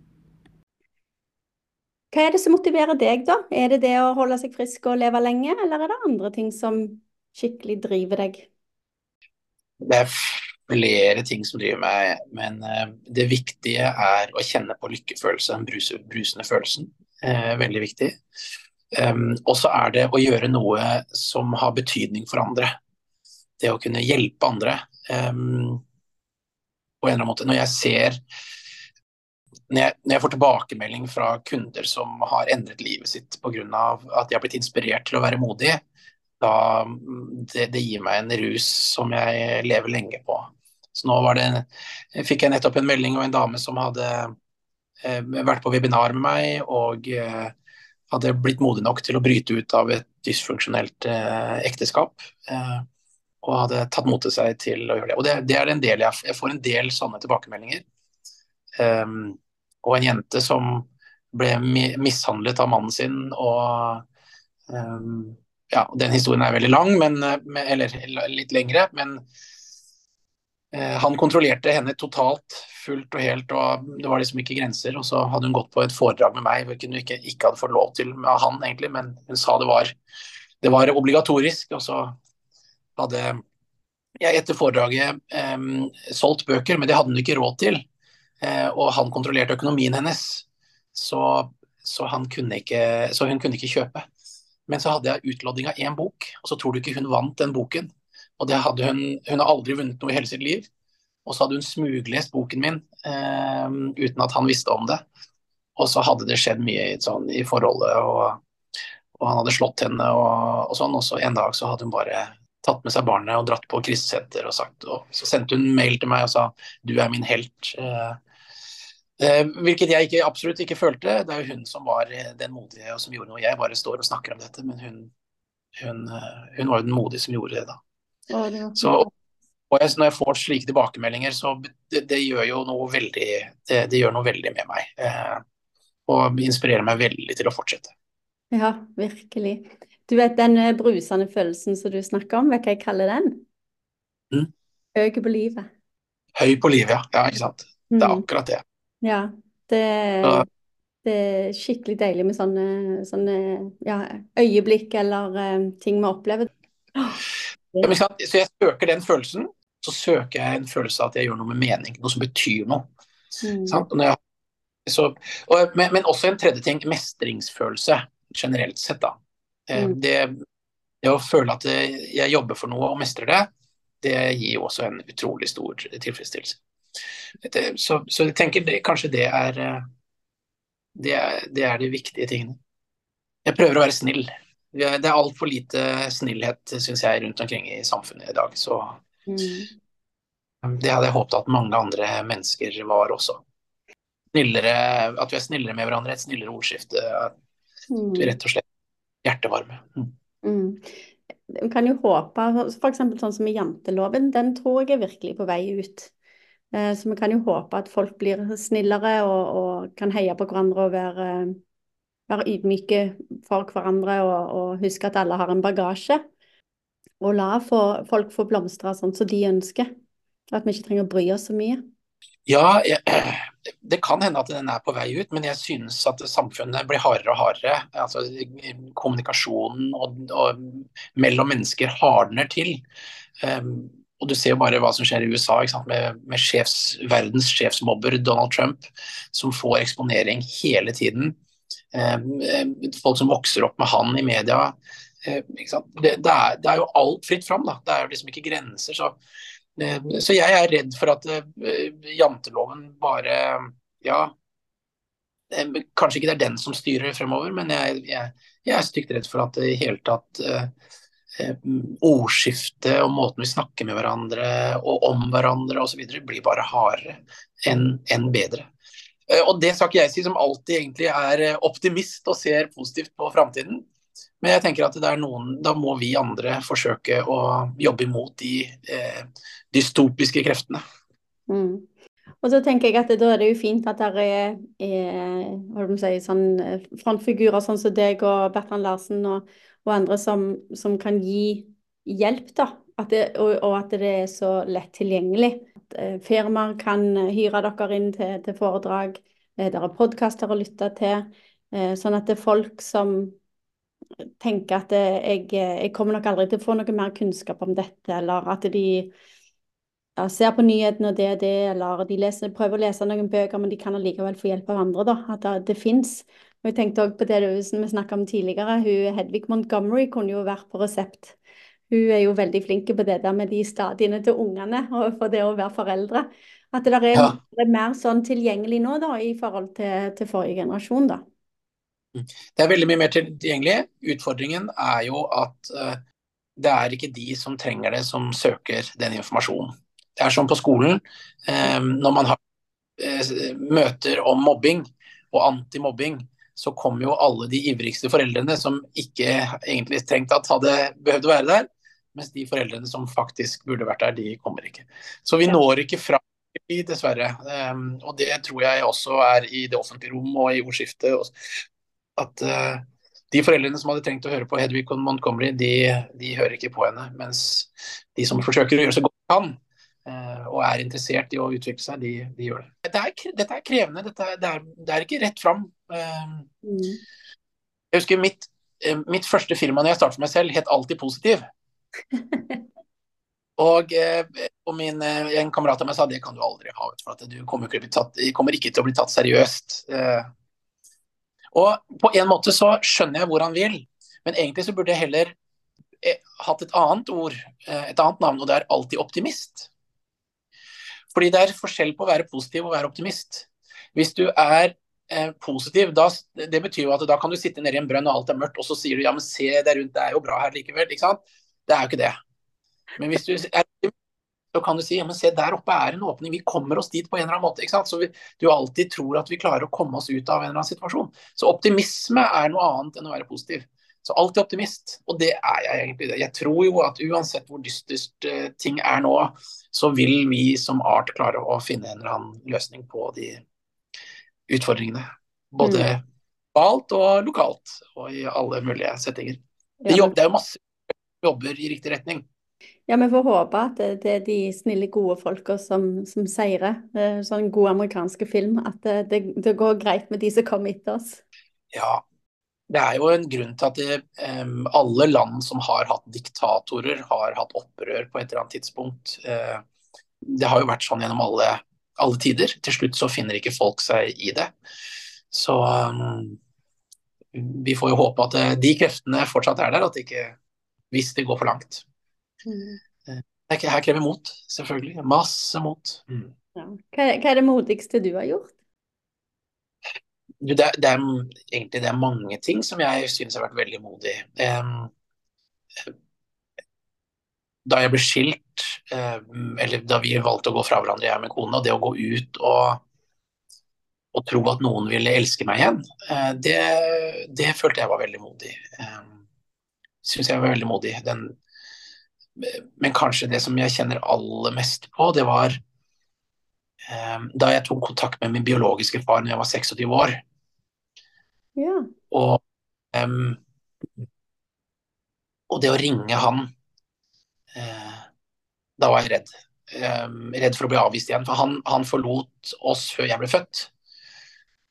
Hva er det som motiverer deg, da? Er det det å holde seg frisk og leve lenge, eller er det andre ting som skikkelig driver deg? Det er flere ting som driver meg, men uh, det viktige er å kjenne på lykkefølelse, den brusende følelsen. Uh, veldig viktig. Og så er det å gjøre noe som har betydning for andre. Det å kunne hjelpe andre. På en eller annen måte. Når jeg ser når jeg, når jeg, får tilbakemelding fra kunder som har endret livet sitt pga. at de har blitt inspirert til å være modig, da det, det, gir meg en rus som jeg lever lenge på. Så nå det, fikk jeg nettopp en melding av en dame som hadde eh, vært på webinar med meg og eh, hadde blitt modig nok til å bryte ut av et dysfunksjonelt eh, ekteskap. Eh, og hadde tatt mot til seg til å gjøre det. Og det, det er en del jeg, jeg får en del sånne tilbakemeldinger. Um, og en jente som ble mishandlet av mannen sin. og um, ja, Den historien er veldig lang, men, eller litt lengre. Men uh, han kontrollerte henne totalt, fullt og helt. og Det var liksom ikke grenser. og Så hadde hun gått på et foredrag med meg hvor hun ikke, ikke hadde fått lov til av han, egentlig, men hun sa det var, det var obligatorisk. og så hadde jeg etter foredraget um, solgt bøker, men det hadde hun ikke råd til. Eh, og han kontrollerte økonomien hennes. Så, så, kunne ikke, så, hun kunne ikke kjøpe. Men så hadde jeg utlodding av én bok, og så tror du ikke hun vant den boken. Og det hadde hun, hun har aldri vunnet noe i hele sitt liv. Og så hadde hun smuglest boken min eh, uten at han visste om det. Og så hadde det skjedd mye sånn, i forholdet, og, og, han hadde slått henne og, og sånn. Og så en dag så hadde hun bare tatt med seg barnet og dratt på krisesenter og sagt og Så sendte hun mail til meg og sa du er min helt. Eh, hvilket jeg ikke, absolutt ikke følte. Det er jo hun som var eh, den modige og som gjorde noe. Jeg bare står og snakker om dette, men hun, hun, eh, hun var jo den modige som gjorde det da. Ja, det så, og jeg, når jeg får slike tilbakemeldinger, så det, det gjør jo noe veldig det, det, gjør noe veldig med meg. Eh, og inspirerer meg veldig til å fortsette. Ja, virkelig. Du vet den brusende følelsen som du snakker om, vet du hva jeg kaller den? Mm. Høy på livet. Høy på livet, ja. ja ikke sant. Det er mm. akkurat det. Ja, det, det er skikkelig deilig med sånne, sånne ja, øyeblikk eller uh, ting vi opplever. Ja, så jeg søker den følelsen, så søker jeg en følelse av at jeg gjør noe med mening, noe som betyr noe. Mm. Jeg, så, og, men, men, også en tredje ting, mestringsfølelse generelt sett. da. Eh, mm. Det, det, å føle at jeg jobber for noe og mestrer det, det gir jo også en utrolig stor tilfredsstillelse. Så, så, jeg tenker det, kanskje det er, eh, det er, det er de viktige tingene. Jeg prøver å være snill. Det er altfor lite snillhet, syns jeg, rundt omkring i samfunnet i dag. Så mm. det hadde jeg håpet at mange andre mennesker var også. snillere, at vi er snillere med hverandre, et snillere ordskifte. At Mm. vi rett og slett hjertevarme. Mm. Mm. Vi kan jo håpe, f.eks. sånn som i janteloven, den tror jeg er virkelig på vei ut. Eh, Så vi kan jo håpe at folk blir snillere og, og kan heie på hverandre og være, være ydmyke for hverandre og, og huske at alle har en bagasje. Og la folk få blomstre sånn som de ønsker. At vi ikke trenger å bry oss så mye. Ja, jeg, det kan hende at den er på vei ut, men jeg synes at samfunnet blir hardere og hardere. Altså, kommunikasjonen og, og mellom mennesker hardner til. Um, og du ser jo bare hva som skjer i USA med, med sjefs, verdens sjefsmobber Donald Trump, som får eksponering hele tiden. Um, folk som vokser opp med han i media. Um, det, det, er, det, er, jo alt fritt fram. Da. Det er jo liksom ikke grenser. så så jeg er redd for at janteloven bare Ja, kanskje ikke det er den som styrer fremover, men jeg, jeg, jeg er stygt redd for at det i hele tatt ordskiftet og måten vi snakker med hverandre og om hverandre osv. blir bare hardere enn en bedre. Og det skal ikke jeg si som alltid egentlig er optimist og ser positivt på framtiden. Men jeg tenker at det er noen, da må vi andre forsøke å jobbe imot de eh, dystopiske kreftene. Mm. Og så tenker jeg at det, da er det jo fint at det er, er si, sånn, frontfigurer sånn som deg og Bertrand Larsen og, og andre som, som, kan gi hjelp, da. At det, og, og, at det er så lett tilgjengelig. At eh, firmaer kan hyre dere inn til, til foredrag. Eh, det er podkaster å lytte til. Eh, sånn at det er folk som tenker at jeg, jeg, kommer nok aldri til å få noe mer kunnskap om dette, eller at de ja, ser på nyhetene og det og det, eller de leser, prøver å lese noen bøker, men de kan allikevel få hjelp av andre, da. At det, det fins. Og jeg tenkte også på det som vi snakka om tidligere, hun Hedvig Montgomery kunne jo vært på resept. Hun er jo veldig flink på det der med de stadiene til ungene, og for det å være foreldre. At det er, ja. er mer sånn tilgjengelig nå da, i forhold til, til forrige generasjon, da. Det er veldig mye mer tilgjengelig. Utfordringen er jo at uh, det er ikke de som trenger det, som søker den informasjonen. Det er som på skolen. Um, når man har uh, møter om mobbing og antimobbing, så kom jo alle de ivrigste foreldrene som ikke egentlig tenkte at hadde behøvd å være der, mens de foreldrene som faktisk burde vært der, de kommer ikke. Så vi når ikke fram dessverre. Um, og det tror jeg også er i det offentlige rom og i ordskiftet at uh, de foreldrene som hadde trengt å høre på Hedvig Montgomery, de, de, hører ikke på henne. Mens de som forsøker å gjøre så godt de kan, og er interessert i å utvikle seg, de, de gjør det. Dette er, dette er krevende. Dette er, det, er, det, er, ikke rett fram. Uh, mm. Jeg husker mitt, mitt første firma når jeg startet for meg selv, het Alltid positiv. Og, og min, en kamerat av meg sa det kan du aldri ha, for du kommer ikke, tatt, kommer ikke til å bli tatt seriøst. Og på en måte så skjønner jeg hvor han vil, men egentlig så burde jeg heller eh, hatt et annet ord, eh, et annet navn, og det er alltid optimist. Fordi det er forskjell på å være positiv og være optimist. Hvis du er eh, positiv, da, det betyr jo at da kan du sitte nede i en brønn og alt er mørkt, og så sier du ja, men se der rundt, det er jo bra her likevel. ikke sant? Det er jo ikke det. Men hvis du er så kan du si ja, men se der oppe er en åpning, vi kommer oss dit på en eller annen måte. ikke sant? Så vi, du alltid tror at vi klarer å komme oss ut av en eller annen situasjon. Så optimisme er noe annet enn å være positiv. Så alltid optimist, og det er jeg egentlig. Jeg tror jo at uansett hvor dystert uh, ting er nå, så vil vi som art klare å finne en eller annen løsning på de utfordringene. Både mm. og lokalt, og i alle mulige settinger. Det, jobb, det er jo masse jobber i riktig retning. Ja, vi får håpe at det, det er de snille, gode folka som, som seirer. Sånn god amerikanske film. At det, det, det, går greit med de som kommer etter oss. Ja, det er jo en grunn til at det, um, alle land som har hatt diktatorer, har hatt opprør på et eller annet tidspunkt. Uh, det har jo vært sånn gjennom alle, alle, tider. Til slutt så finner ikke folk seg i det. Så um, vi får jo håpe at de kreftene fortsatt er der, at det ikke, hvis det går for langt. Mm. Her krever mot, selvfølgelig. Masse mot. Mm. Ja. Hva, hva, er det modigste du har gjort? Det, det, er egentlig det er mange ting som jeg synes har vært veldig modig. Da jeg ble skilt, eller da vi valgte å gå fra hverandre, jeg og kone, og det å gå ut og, og, tro at noen ville elske meg igjen, eh, det, det følte jeg var veldig modig. Syns jeg var veldig modig. Den, men kanskje det som jeg kjenner aller mest på, det var da jeg tok kontakt med min biologiske far når jeg var 26 år. Ja. Og, um, og det å ringe han uh, Da var jeg redd. Um, redd for å bli avvist igjen. For han, han, forlot oss før jeg ble født.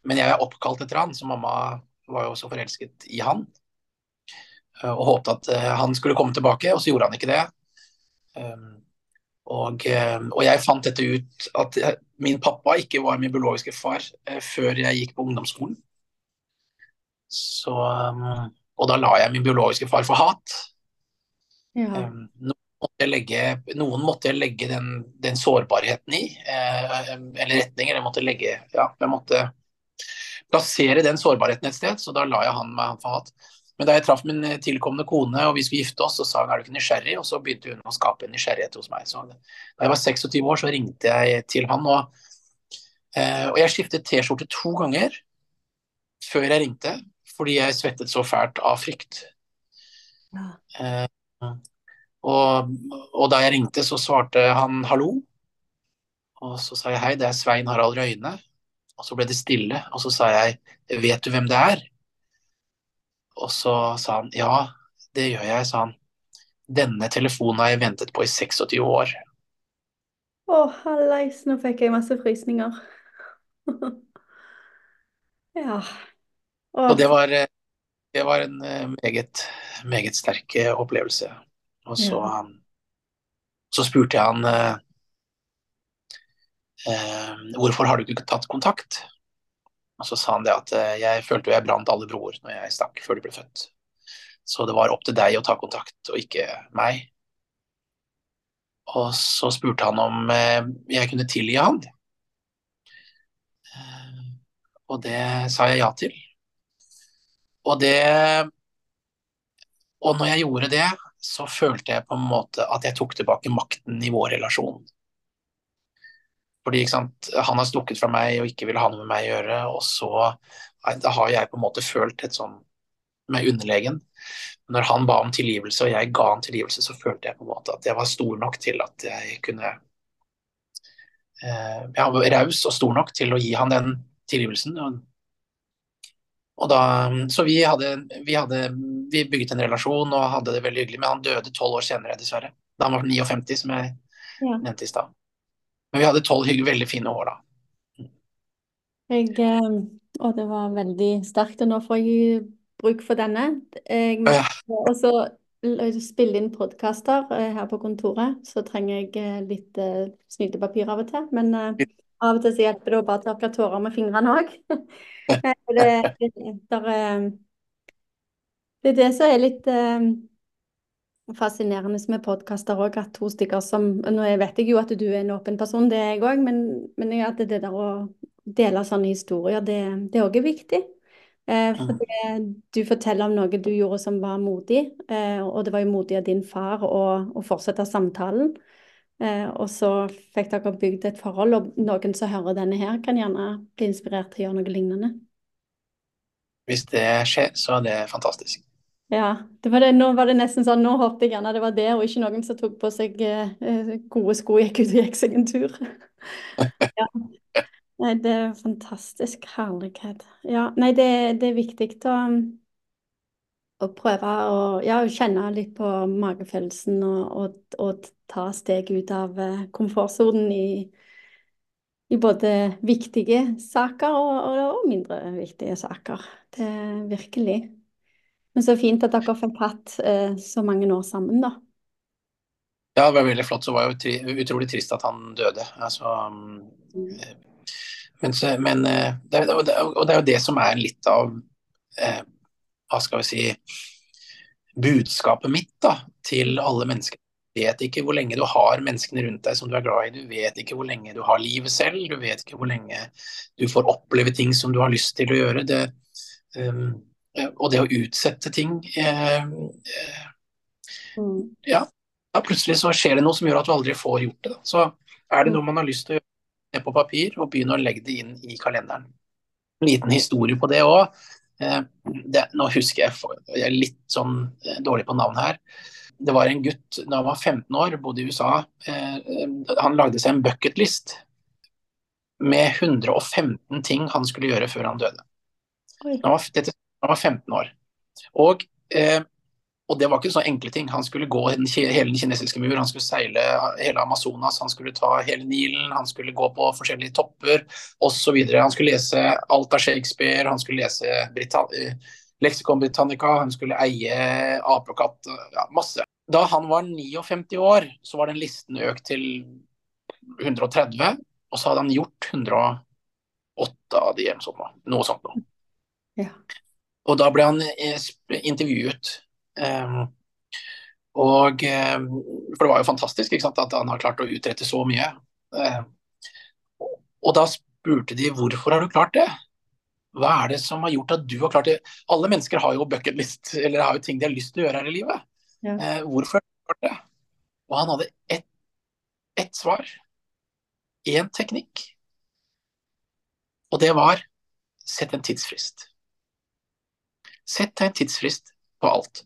Men jeg er oppkalt etter han, så mamma var jo også forelsket i han. Uh, og håpet at uh, han skulle komme tilbake, og så gjorde han ikke det. Um, og, og, jeg fant dette ut at min pappa ikke var min biologiske far før jeg gikk på ungdomsskolen. Så, um, og da la jeg min biologiske far for hat. Ja. Um, noen, måtte legge, noen måtte jeg legge den, den sårbarheten i, eh, eller retninger. Jeg måtte legge Ja, jeg måtte plassere den sårbarheten et sted, så da la jeg han meg for hat. Men da jeg traff min tilkommende kone og vi skulle gifte oss, så sa hun er du ikke nysgjerrig, og så begynte hun å skape en nysgjerrighet hos meg. Så da jeg var 26 år, så ringte jeg til han, og, eh, og jeg skiftet T-skjorte to ganger før jeg ringte fordi jeg svettet så fælt av frykt. Ja. Eh, og, og, da jeg ringte, så svarte han hallo. Og så sa jeg hei, det er Svein Harald Røyne. Og så ble det stille, og så sa jeg vet du hvem det er? Og så sa han ja, det gjør jeg, sa han. Denne telefonen har jeg ventet på i 26 år. Å, hallais, nå fikk jeg masse frysninger. ja. Og det var, eh, det var en eh, meget, meget sterk eh, opplevelse. Og så, ja. så spurte jeg han eh, hvorfor har du ikke tatt kontakt? Og så sa han det at jeg følte jeg brant alle broer når jeg stakk før de ble født. Så det var opp til deg å ta kontakt, og ikke meg. Og så spurte han om jeg kunne tilgi han. Og det sa jeg ja til. Og det Og når jeg gjorde det, så følte jeg på en måte at jeg tok tilbake makten i vår relasjon. Fordi sant, han har stukket fra meg og ikke vil ha noe med meg å gjøre, og så da har jeg på en måte følt et sånn med underlegen. Når han ba om tilgivelse og jeg ga han tilgivelse, så følte jeg på en måte at jeg var stor nok til at jeg kunne eh, Jeg var raus og stor nok til å gi han den tilgivelsen. Og da, så vi hadde, vi hadde, vi bygget en relasjon og hadde det veldig hyggelig, men han døde tolv år senere, dessverre. Da han var 59, som jeg ja. nevnte i stad. Men vi hadde tolv veldig fine år da. Jeg, eh, og det var veldig sterkt, og nå får jeg bruk for denne. Jeg må ja. også spille inn podkaster eh, her på kontoret, så trenger jeg eh, litt snytepapir av og til. Men av og til så hjelper det å bare tørke tårer med fingrene òg. det, det, det, er det som er litt eh, fascinerende med podkaster òg, at to stykker som Nå vet jeg jo at du er en åpen person, det er jeg òg, men, men at det der å dele sånne historier, det, det òg er viktig. Eh, for mm. det, du forteller om noe du gjorde som var modig, eh, og det var jo modig av din far å, å fortsette samtalen. Eh, og så fikk dere bygd et forhold, og noen som hører denne her, kan gjerne bli inspirert til å gjøre noe lignende. Hvis det skjer, så er det fantastisk. Ja, det var det, nå var det nesten sånn, nå håpet jeg gjerne det var det, og ikke noen som tok på seg eh, gode sko og gikk ut og gikk seg en tur. ja. Nei, det er fantastisk herlighet. Ja, nei, det, det er viktig å å prøve å ja, kjenne litt på magefølelsen og, og, og ta steg ut av eh, komfortsonen i, i, både viktige saker og, og, mindre viktige saker. Det er virkelig. Men så fint at dere fikk hatt eh, så mange år sammen, da. Ja, det var veldig flott. Så var det jo utrolig trist at han døde. Altså, mm. Eh, men, men det, og det er jo det som er litt av eh, hva skal vi si, budskapet mitt da, til alle mennesker. Du vet ikke hvor lenge du har menneskene rundt deg som du er glad i, du vet ikke hvor lenge du har livet selv, du vet ikke hvor lenge du får oppleve ting som du har lyst til å gjøre. Det, um, og det å utsette ting eh, uh, Ja, da plutselig så skjer det noe som gjør at du aldri får gjort det. Da. Så er det noe man har lyst til å gjøre på papir, og begynne å legge det inn i kalenderen. en liten historie på det òg. Eh, nå husker jeg, jeg er litt sånn eh, dårlig på navn her. Det var en gutt da han var 15 år, bodde i USA. Eh, han lagde seg en bucketlist med 115 ting han skulle gjøre før han døde. Han var, dette, han var 15 år. Og, eh, og, det var ikke så enkle ting. Han skulle gå hele den kinesiske mur, han skulle seile hele Amazonas, han skulle ta hele Nilen, han skulle gå på forskjellige topper osv. Han skulle lese alt av Shakespeare, han skulle lese Britan Lexicon Britannica, han skulle eie ape og katt, ja, masse. Da han var 59 år, så var den listen økt til 130, og så hadde han gjort 108 av de, eller sånt, noe sånt noe. Ja. Og da ble han eh, intervjuet. Um, og um, For det var jo fantastisk at han har klart å utrette så mye. Um, og da spurte de hvorfor har du klart det? Hva er det som har gjort at du har klart det? Alle mennesker har jo bucketlist, eller har jo ting de har lyst til å gjøre her i livet. Ja. Eh, hvorfor har du klart det? Og han hadde ett et svar. Én teknikk. Og det var sett en tidsfrist. Sett deg en tidsfrist på alt.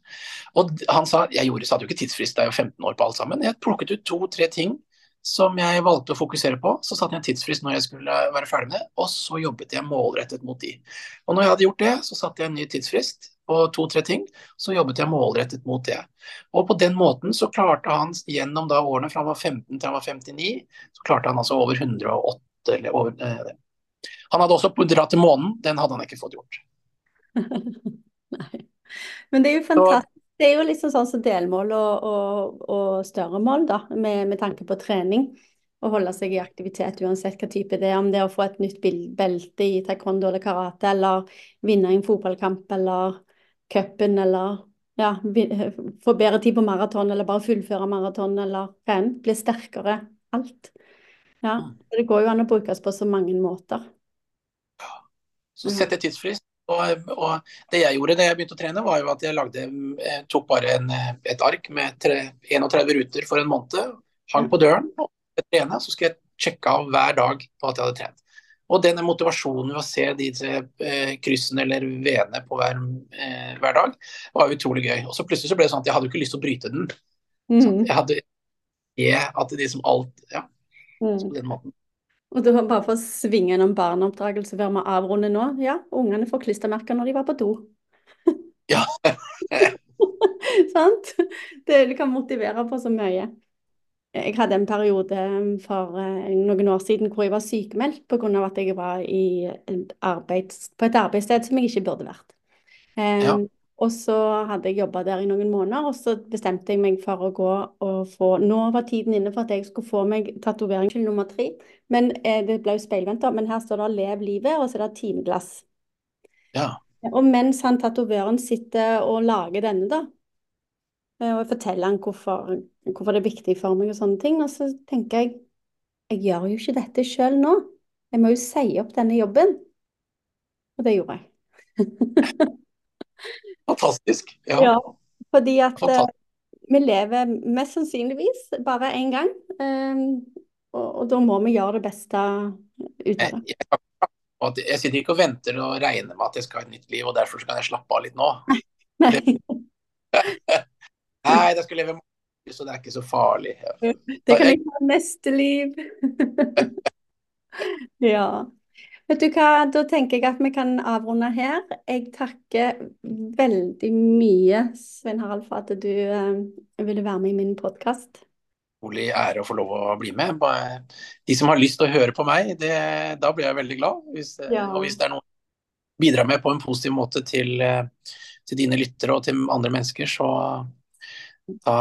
Og han sa jeg gjorde, satte jo ikke tidsfrist, det er jo 15 år på alt sammen. Jeg plukket ut to-tre ting som jeg valgte å fokusere på. Så satte jeg en tidsfrist når jeg skulle være ferdig med det, og så jobbet jeg målrettet mot de. Og når jeg hadde gjort det, så satte jeg en ny tidsfrist på to-tre ting, så jobbet jeg målrettet mot det. Og på den måten så klarte han gjennom da årene fra han var 15 til han var 59, så klarte han altså over 108 eller over eh. Han hadde også dratt til månen, den hadde han ikke fått gjort. Men det er jo fantastisk det er jo liksom sånn som delmål og, og, og større mål, da, med, med, tanke på trening. Å holde seg i aktivitet uansett hva type det er. Om det er å få et nytt belte i taekwondo eller karate, eller vinne en fotballkamp eller cupen, eller ja, få bedre tid på maraton, eller bare fullføre maraton, eller hva enn. Bli sterkere. Alt. Ja. Mm. Det går jo an å brukes på så mange måter. Så sett en tidsfrist. Og, og, det jeg gjorde da jeg begynte å trene, var jo at jeg lagde, jeg tok bare en, et ark med tre, 31 ruter for en måned, hang på døren og trene, så skulle jeg sjekke av hver dag på at jeg hadde trent. Og denne motivasjonen ved å se disse eh, kryssene eller V-ene på hver, eh, hver, dag, var utrolig gøy. Og så plutselig så ble det sånn at jeg hadde jo ikke lyst til å bryte den. Mm. Jeg hadde at det liksom alt Ja. Mm. Så på den måten. Og det var bare for å svinge gjennom barneoppdragelse før vi avrunder nå. Ja, ungene får klistremerker når de var på do. ja. Sant? Det, det kan motivere på så mye. Jeg hadde en periode for uh, noen år siden hvor jeg var sykemeldt pga. at jeg var et arbeids, på et arbeidssted som jeg ikke burde vært. Um, ja. Og så hadde jeg jobba der i noen måneder, og så bestemte jeg meg for å gå og få Nå var tiden inne for at jeg skulle få meg tatovering til nummer tre. Men eh, det ble jo speilvendt, men her står det 'Lev livet', og så er det timeglass. Ja. Og mens han tatovøren sitter og lager denne, da, og jeg forteller han hvorfor, hvorfor, det er viktig for meg og sånne ting, og så tenker jeg jeg gjør jo ikke dette sjøl nå. Jeg må jo si opp denne jobben. Og det gjorde jeg. Fantastisk. Ja. ja fordi at eh, Fantastisk. vi lever mest sannsynligvis bare én gang. Um, og, og, da må vi gjøre det beste ut av det. Jeg, jeg, sitter ikke og venter og regner med at jeg skal ha et nytt liv, og derfor kan jeg slappe av litt nå. Nei. Nei, jeg skal leve med så det er ikke så farlig. Det kan ikke være neste liv. ja. Vet du hva, da tenker jeg at vi kan avrunde her. Jeg takker veldig mye, Svein Harald, for at du uh, ville være med i min podkast. Utrolig ære å få lov å bli med. De som har lyst til å høre på meg, det, da blir jeg veldig glad. Hvis, eh, ja. Og hvis det er noe bidrar med på en positiv måte til, eh, til dine lyttere og til andre mennesker, så da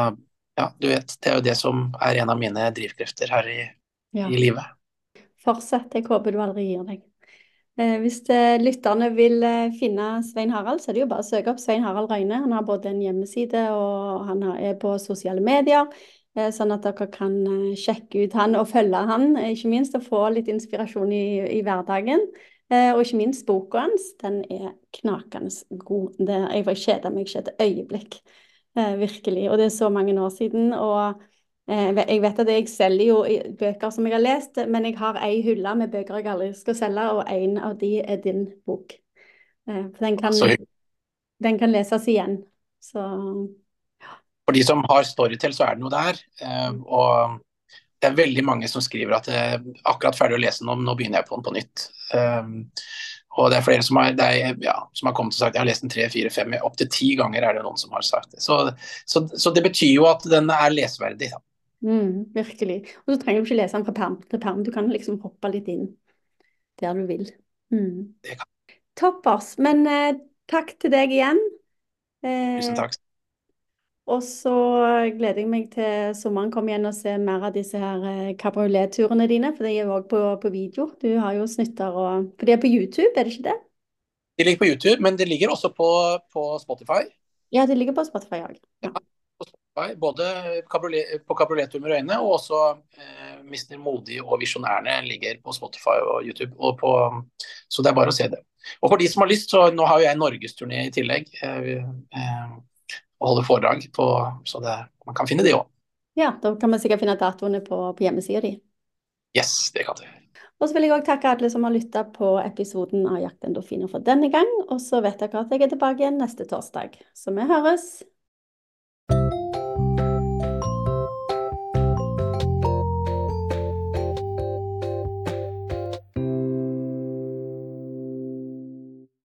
Ja, du vet, det er jo det som er en av mine drivkrefter her i, ja. i livet. Fortsett. Jeg håper du aldri gir deg. Eh, hvis eh, lytterne vil eh, finne Svein Harald, så er det jo bare å søke opp Svein Harald Røyne. Han har både en hjemmeside og han er på sosiale medier, sånn at dere kan sjekke ut han og følge han, ikke minst, og få litt inspirasjon i, i hverdagen. Og ikke minst boka hans, den er knakende god. Det, jeg kjeda meg ikke et øyeblikk, virkelig. Og det er så mange år siden. og Jeg vet at jeg selger jo bøker som jeg har lest, men jeg har ei hylle med bøker jeg aldri skal selge, og en av de er din bok. Eh, For den kan, den kan leses igjen. Så For de som har Storytel, så er det noe der. eh, Og det er veldig mange som skriver at eh, akkurat ferdig å lese den om, nå begynner jeg på den på nytt. Og det er flere som har, det er, ja, som har kommet og sagt jeg har lest den tre, fire, fem, opptil ti ganger er det noen som har sagt det. Så, så, så det betyr jo at den er lesverdig. da. Mm, virkelig. Og så trenger du ikke lese den fra perm til perm. Du kan liksom hoppe litt inn der du vil. Mm. Toppers. Men eh, takk til deg igjen. Tusen Eh, takk. og så gleder jeg meg til sommeren kommer igjen og ser mer av disse her eh, kabrioletturene dine, for de er òg på, på video. Du har jo snutter og For de er på YouTube, er det ikke det? De ligger på YouTube, men de ligger også på, på Spotify. Ja, de ligger på Spotify òg. Ja. Spotify, Både på Kabriolet under øynene, og også eh, Mr. Modig og Visjonærene ligger på Spotify og YouTube. Og på, så det er bare å se det. Og for de som har lyst, så nå har jo jeg norgesturné i tillegg. Eh, eh, og holder foredrag på Så det, man kan finne det òg. ja, da kan man sikkert finne datoene på, på hjemmesida di. Yes, det kan du. Og så vil jeg òg takke alle som har lytta på episoden av Jakt endorfiner for denne gang. Og så vet dere at jeg er tilbake igjen neste torsdag. Så vi høres.